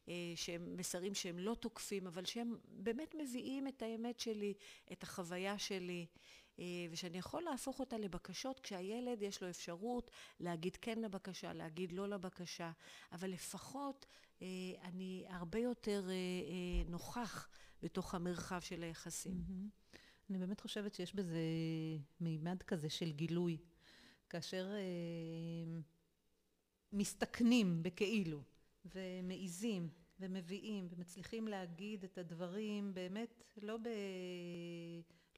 Speaker 2: אה, שהם מסרים שהם לא תוקפים, אבל שהם באמת מביאים את האמת שלי, את החוויה שלי. ושאני יכול להפוך אותה לבקשות כשהילד יש לו אפשרות להגיד כן לבקשה, להגיד לא לבקשה, אבל לפחות אה, אני הרבה יותר אה, אה, נוכח בתוך המרחב של היחסים. Mm-hmm.
Speaker 1: אני באמת חושבת שיש בזה מימד כזה של גילוי. כאשר מסתכנים בכאילו, ומעיזים, ומביאים, ומצליחים להגיד את הדברים באמת לא, ב...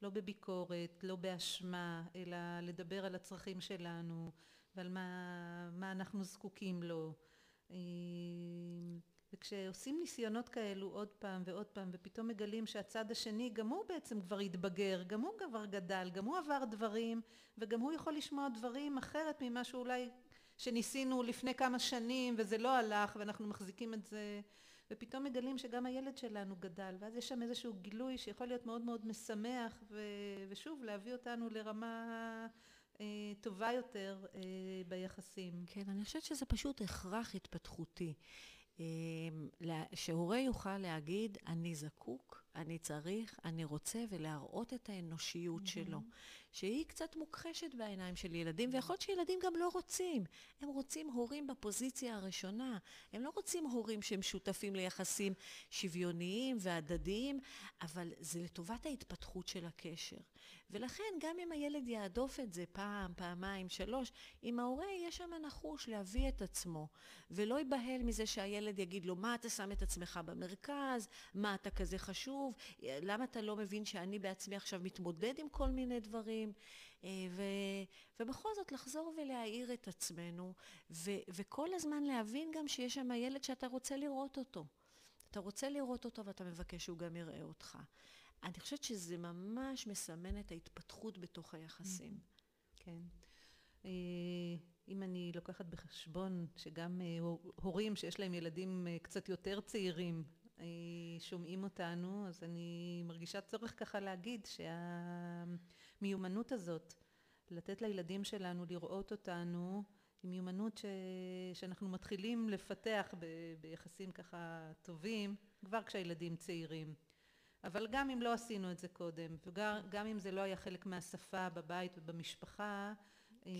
Speaker 1: לא בביקורת, לא באשמה, אלא לדבר על הצרכים שלנו ועל מה, מה אנחנו זקוקים לו. אה, וכשעושים ניסיונות כאלו עוד פעם ועוד פעם ופתאום מגלים שהצד השני גם הוא בעצם כבר התבגר, גם הוא כבר גדל, גם הוא עבר דברים וגם הוא יכול לשמוע דברים אחרת ממה שאולי שניסינו לפני כמה שנים וזה לא הלך ואנחנו מחזיקים את זה ופתאום מגלים שגם הילד שלנו גדל ואז יש שם איזשהו גילוי שיכול להיות מאוד מאוד משמח ו... ושוב להביא אותנו לרמה אה, טובה יותר אה, ביחסים.
Speaker 2: כן, אני חושבת שזה פשוט הכרח התפתחותי. אה, שהורה יוכל להגיד, אני זקוק, אני צריך, אני רוצה, ולהראות את האנושיות mm-hmm. שלו. שהיא קצת מוכחשת בעיניים של ילדים, ויכול להיות שילדים גם לא רוצים. הם רוצים הורים בפוזיציה הראשונה. הם לא רוצים הורים שהם שותפים ליחסים שוויוניים והדדיים, אבל זה לטובת ההתפתחות של הקשר. ולכן, גם אם הילד יעדוף את זה פעם, פעמיים, שלוש, אם ההורה יהיה שם נחוש להביא את עצמו, ולא ייבהל מזה שהילד יגיד לו, מה אתה שם את עצמך במרכז? מה אתה כזה חשוב? למה אתה לא מבין שאני בעצמי עכשיו מתמודד עם כל מיני דברים? אה, ו, ובכל זאת לחזור ולהעיר את עצמנו, ו, וכל הזמן להבין גם שיש שם ילד שאתה רוצה לראות אותו. אתה רוצה לראות אותו ואתה מבקש שהוא גם יראה אותך. אני חושבת שזה ממש מסמן את ההתפתחות בתוך היחסים.
Speaker 1: כן. אה, אם אני לוקחת בחשבון שגם אה, הורים שיש להם ילדים קצת יותר צעירים שומעים אותנו, אז אני מרגישה צורך ככה להגיד שהמיומנות הזאת, לתת לילדים שלנו לראות אותנו, היא מיומנות ש... שאנחנו מתחילים לפתח ב... ביחסים ככה טובים, כבר כשהילדים צעירים. אבל גם אם לא עשינו את זה קודם, וגם אם זה לא היה חלק מהשפה בבית ובמשפחה, כן.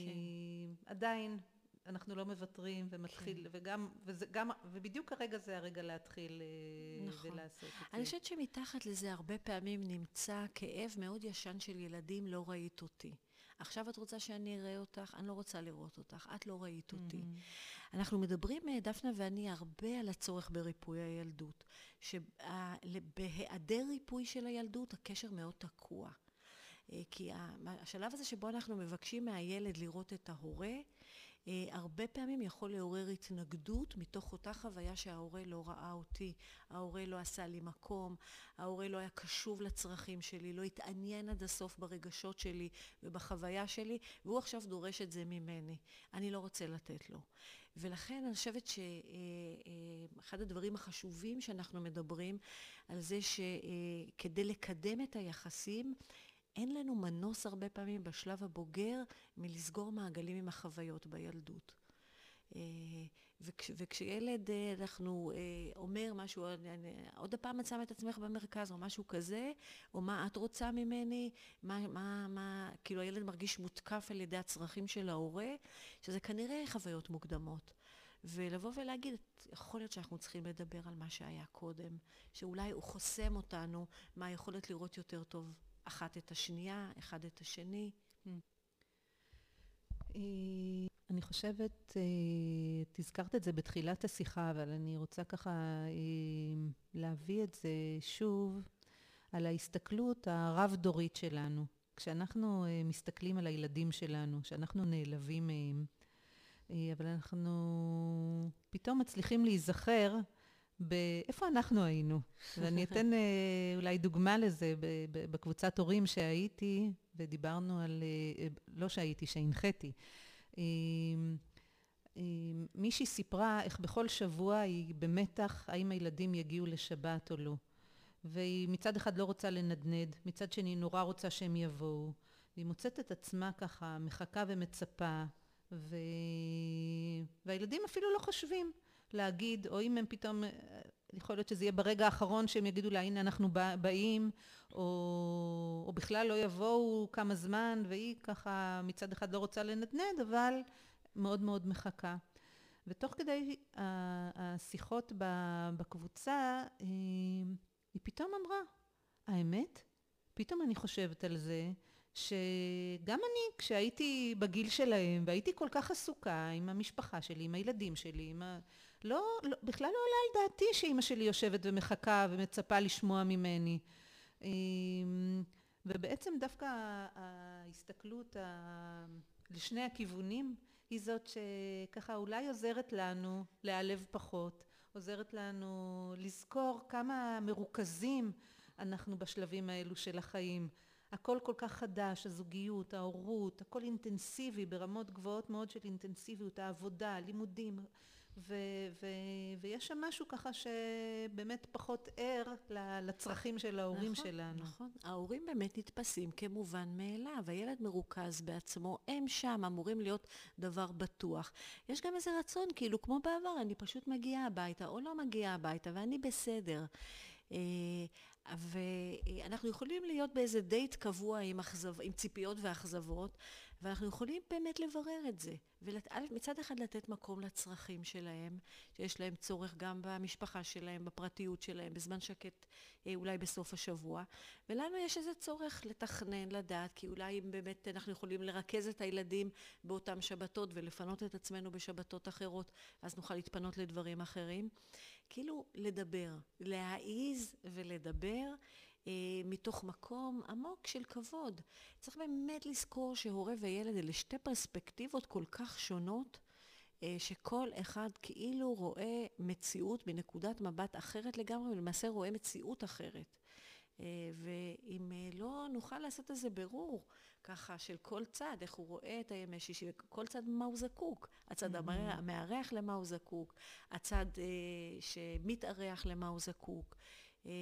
Speaker 1: עדיין אנחנו לא מוותרים ומתחיל, כן. וגם, וזה גם, ובדיוק הרגע זה הרגע להתחיל אה, נכון. ולעשות את זה.
Speaker 2: אני חושבת שמתחת לזה הרבה פעמים נמצא כאב מאוד ישן של ילדים, לא ראית אותי. עכשיו את רוצה שאני אראה אותך? אני לא רוצה לראות אותך, את לא ראית אותי. Mm-hmm. אנחנו מדברים, אה, דפנה ואני, הרבה על הצורך בריפוי הילדות. שבהיעדר ריפוי של הילדות, הקשר מאוד תקוע. אה, כי השלב הזה שבו אנחנו מבקשים מהילד לראות את ההורה, הרבה פעמים יכול לעורר התנגדות מתוך אותה חוויה שההורה לא ראה אותי, ההורה לא עשה לי מקום, ההורה לא היה קשוב לצרכים שלי, לא התעניין עד הסוף ברגשות שלי ובחוויה שלי, והוא עכשיו דורש את זה ממני. אני לא רוצה לתת לו. ולכן אני חושבת שאחד אה, הדברים החשובים שאנחנו מדברים על זה שכדי לקדם את היחסים, אין לנו מנוס הרבה פעמים בשלב הבוגר מלסגור מעגלים עם החוויות בילדות. אה, וכש, וכשילד, אה, אנחנו אה, אומר משהו, עוד פעם את שמה את עצמך במרכז, או משהו כזה, או מה את רוצה ממני, מה, מה, מה, כאילו הילד מרגיש מותקף על ידי הצרכים של ההורה, שזה כנראה חוויות מוקדמות. ולבוא ולהגיד, יכול להיות שאנחנו צריכים לדבר על מה שהיה קודם, שאולי הוא חוסם אותנו מהיכולת לראות יותר טוב אחת את השנייה, אחד את השני.
Speaker 1: אה, אני חושבת, אה, את הזכרת את זה בתחילת השיחה, אבל אני רוצה ככה אה, להביא את זה שוב על ההסתכלות הרב-דורית שלנו. כשאנחנו מסתכלים על הילדים שלנו, כשאנחנו נעלבים מהם, אבל אנחנו פתאום מצליחים להיזכר באיפה אנחנו היינו. ואני אתן אה, אולי דוגמה לזה, בקבוצת הורים שהייתי, ודיברנו על, אה, לא שהייתי, שהנחיתי. אה, מישהי סיפרה איך בכל שבוע היא במתח האם הילדים יגיעו לשבת או לא. והיא מצד אחד לא רוצה לנדנד, מצד שני נורא רוצה שהם יבואו. והיא מוצאת את עצמה ככה מחכה ומצפה, ו... והילדים אפילו לא חושבים. להגיד, או אם הם פתאום, יכול להיות שזה יהיה ברגע האחרון שהם יגידו לה, הנה אנחנו באים, או, או בכלל לא יבואו כמה זמן, והיא ככה מצד אחד לא רוצה לנדנד, אבל מאוד מאוד מחכה. ותוך כדי השיחות בקבוצה, היא פתאום אמרה, האמת, פתאום אני חושבת על זה, שגם אני, כשהייתי בגיל שלהם, והייתי כל כך עסוקה עם המשפחה שלי, עם הילדים שלי, עם ה... לא, לא, בכלל לא עולה על דעתי שאימא שלי יושבת ומחכה ומצפה לשמוע ממני. אמ, ובעצם דווקא ההסתכלות לשני הכיוונים היא זאת שככה אולי עוזרת לנו להיעלב פחות, עוזרת לנו לזכור כמה מרוכזים אנחנו בשלבים האלו של החיים. הכל כל כך חדש, הזוגיות, ההורות, הכל אינטנסיבי ברמות גבוהות מאוד של אינטנסיביות, העבודה, הלימודים, ו, ו, ויש שם משהו ככה שבאמת פחות ער לצרכים של ההורים
Speaker 2: נכון,
Speaker 1: שלנו.
Speaker 2: נכון, ההורים באמת נתפסים כמובן מאליו, הילד מרוכז בעצמו, הם שם אמורים להיות דבר בטוח. יש גם איזה רצון, כאילו כמו בעבר, אני פשוט מגיעה הביתה או לא מגיעה הביתה ואני בסדר. אה, ואנחנו יכולים להיות באיזה דייט קבוע עם, אכזב, עם ציפיות ואכזבות, ואנחנו יכולים באמת לברר את זה. ומצד אחד לתת מקום לצרכים שלהם, שיש להם צורך גם במשפחה שלהם, בפרטיות שלהם, בזמן שקט אה, אולי בסוף השבוע. ולנו יש איזה צורך לתכנן, לדעת, כי אולי אם באמת אנחנו יכולים לרכז את הילדים באותן שבתות ולפנות את עצמנו בשבתות אחרות, אז נוכל להתפנות לדברים אחרים. כאילו לדבר, להעיז ולדבר. אה, מתוך מקום עמוק של כבוד. צריך באמת לזכור שהורה וילד אלה שתי פרספקטיבות כל כך שונות, אה, שכל אחד כאילו רואה מציאות מנקודת מבט אחרת לגמרי, ולמעשה רואה מציאות אחרת. אה, ואם לא נוכל לעשות איזה ברור ככה של כל צד, איך הוא רואה את הימי שישי, כל צד מה הוא זקוק. הצד mm-hmm. המארח למה הוא זקוק, הצד אה, שמתארח למה הוא זקוק. אה,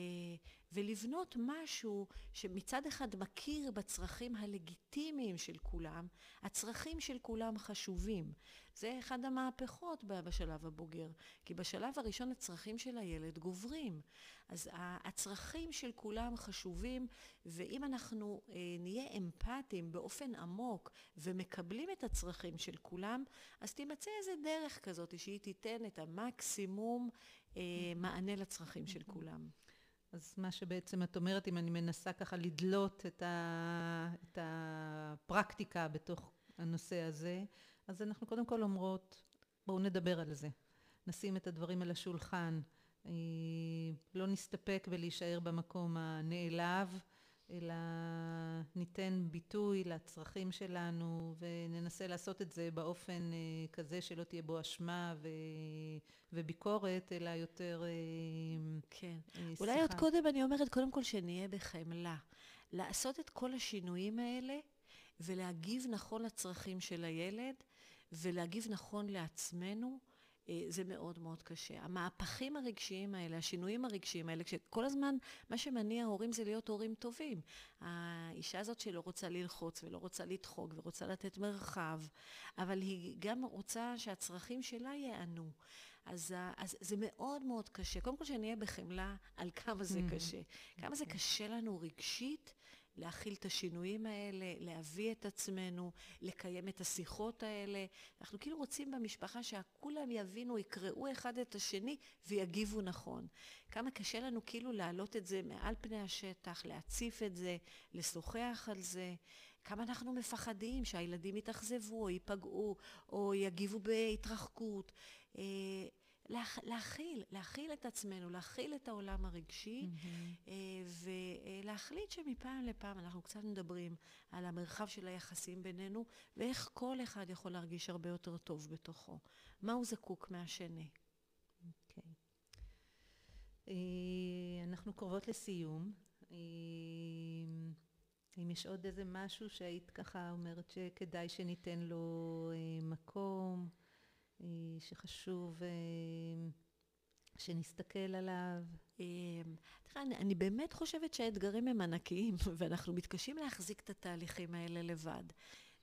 Speaker 2: ולבנות משהו שמצד אחד מכיר בצרכים הלגיטימיים של כולם, הצרכים של כולם חשובים. זה אחד המהפכות בשלב הבוגר, כי בשלב הראשון הצרכים של הילד גוברים. אז הצרכים של כולם חשובים, ואם אנחנו אה, נהיה אמפתיים באופן עמוק ומקבלים את הצרכים של כולם, אז תימצא איזה דרך כזאת שהיא תיתן את המקסימום אה, מענה לצרכים של כולם.
Speaker 1: אז מה שבעצם את אומרת, אם אני מנסה ככה לדלות את, ה, את הפרקטיקה בתוך הנושא הזה, אז אנחנו קודם כל אומרות, בואו נדבר על זה. נשים את הדברים על השולחן. אה, לא נסתפק בלהישאר במקום הנעלב, אלא ניתן ביטוי לצרכים שלנו וננסה לעשות את זה באופן אה, כזה שלא תהיה בו אשמה ו... וביקורת, אלא יותר אה,
Speaker 2: כן. שיחה. אולי עוד קודם אני אומרת, קודם כל שנהיה בחמלה. לעשות את כל השינויים האלה ולהגיב נכון לצרכים של הילד ולהגיב נכון לעצמנו. אה, זה מאוד מאוד קשה. המהפכים הרגשיים האלה, השינויים הרגשיים האלה, כשכל הזמן מה שמניע הורים זה להיות הורים טובים. האישה הזאת שלא רוצה ללחוץ ולא רוצה לדחוק ורוצה לתת מרחב, אבל היא גם רוצה שהצרכים שלה ייענו. אז, אז זה מאוד מאוד קשה. קודם כל שנהיה בחמלה על כמה זה mm-hmm. קשה. כמה זה קשה לנו רגשית להכיל את השינויים האלה, להביא את עצמנו, לקיים את השיחות האלה. אנחנו כאילו רוצים במשפחה שכולם יבינו, יקראו אחד את השני ויגיבו נכון. כמה קשה לנו כאילו להעלות את זה מעל פני השטח, להציף את זה, לשוחח על זה. כמה אנחנו מפחדים שהילדים יתאכזבו או ייפגעו או יגיבו בהתרחקות. אה, להכ, להכיל, להכיל את עצמנו, להכיל את העולם הרגשי, mm-hmm. ולהחליט שמפעם לפעם אנחנו קצת מדברים על המרחב של היחסים בינינו, ואיך כל אחד יכול להרגיש הרבה יותר טוב בתוכו. מה הוא זקוק מהשני. אוקיי. Okay.
Speaker 1: אה, אנחנו קרובות לסיום. אם יש עוד איזה משהו שהיית ככה אומרת שכדאי שניתן לו מקום, אה, שחשוב אה, שנסתכל עליו.
Speaker 2: אה, תראה, אני, אני באמת חושבת שהאתגרים הם ענקיים, ואנחנו מתקשים להחזיק את התהליכים האלה לבד.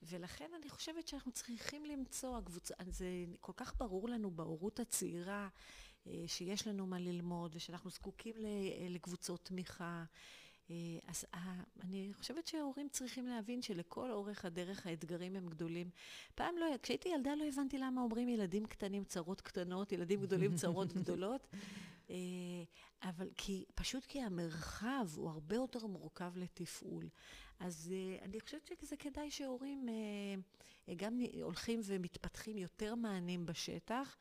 Speaker 2: ולכן אני חושבת שאנחנו צריכים למצוא, הקבוצה, זה כל כך ברור לנו בהורות הצעירה, שיש לנו מה ללמוד, ושאנחנו זקוקים לקבוצות תמיכה. אה, אז אה, אני חושבת שההורים צריכים להבין שלכל אורך הדרך האתגרים הם גדולים. פעם לא, כשהייתי ילדה לא הבנתי למה אומרים ילדים קטנים צרות קטנות, ילדים גדולים צרות גדולות. אה, אבל כי, פשוט כי המרחב הוא הרבה יותר מורכב לתפעול. אז אני חושבת שזה כדאי שהורים גם הולכים ומתפתחים יותר מענים בשטח.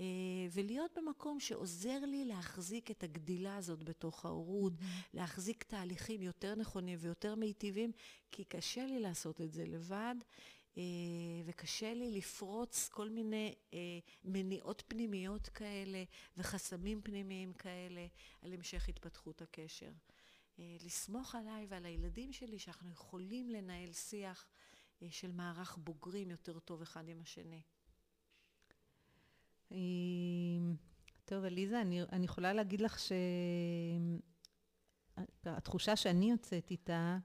Speaker 2: אה, ולהיות במקום שעוזר לי להחזיק את הגדילה הזאת בתוך ההורות, mm-hmm. להחזיק תהליכים יותר נכונים ויותר מיטיבים, כי קשה לי לעשות את זה לבד. אה, וקשה לי לפרוץ כל מיני אה, מניעות פנימיות כאלה וחסמים פנימיים כאלה על המשך התפתחות הקשר. לסמוך עליי ועל הילדים שלי שאנחנו יכולים לנהל שיח של מערך בוגרים יותר טוב אחד עם השני.
Speaker 1: טוב, עליזה, אני, אני יכולה להגיד לך שהתחושה שאני יוצאת איתה,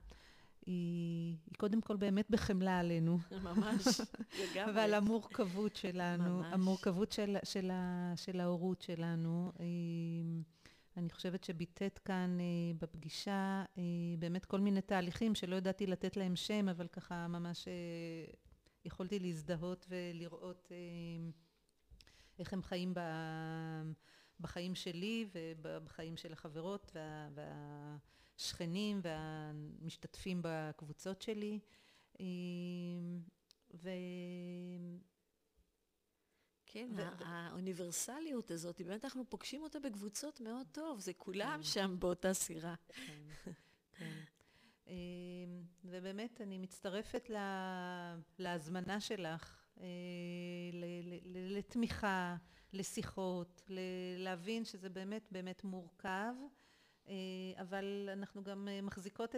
Speaker 1: היא, היא קודם כל באמת בחמלה עלינו.
Speaker 2: ממש, לגמרי.
Speaker 1: ועל המורכבות שלנו, ממש. המורכבות של, של, של ההורות שלנו. אני חושבת שביטאת כאן אה, בפגישה אה, באמת כל מיני תהליכים שלא ידעתי לתת להם שם, אבל ככה ממש אה, יכולתי להזדהות ולראות אה, איך הם חיים ב, בחיים שלי ובחיים של החברות וה, והשכנים והמשתתפים בקבוצות שלי. אה, ו...
Speaker 2: כן, האוניברסליות הזאת, באמת אנחנו פוגשים אותה בקבוצות מאוד טוב, זה כולם כן. שם באותה סירה. כן,
Speaker 1: כן. אמ, ובאמת, אני מצטרפת להזמנה שלך לתמיכה, לשיחות, להבין שזה באמת באמת מורכב, אה, אבל אנחנו גם אה, מחזיקות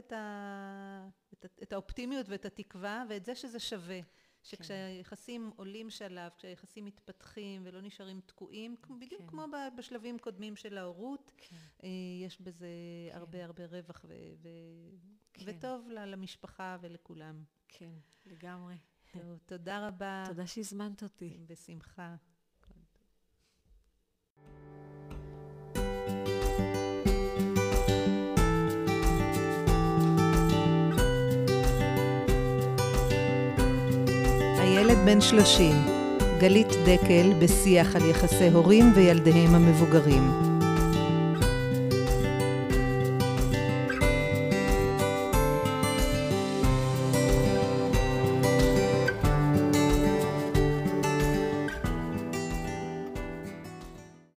Speaker 1: את האופטימיות ואת התקווה ואת זה שזה שווה. שכשהיחסים עולים שלב, כשהיחסים מתפתחים ולא נשארים תקועים, בדיוק כן. כמו בשלבים קודמים של ההורות, כן. אה, יש בזה כן. הרבה הרבה רווח ו- ו- כן. וטוב למשפחה ולכולם.
Speaker 2: כן, לגמרי.
Speaker 1: טוב, תודה רבה.
Speaker 2: תודה שהזמנת אותי.
Speaker 1: בשמחה. ילד בן 30, גלית דקל בשיח על יחסי הורים וילדיהם המבוגרים.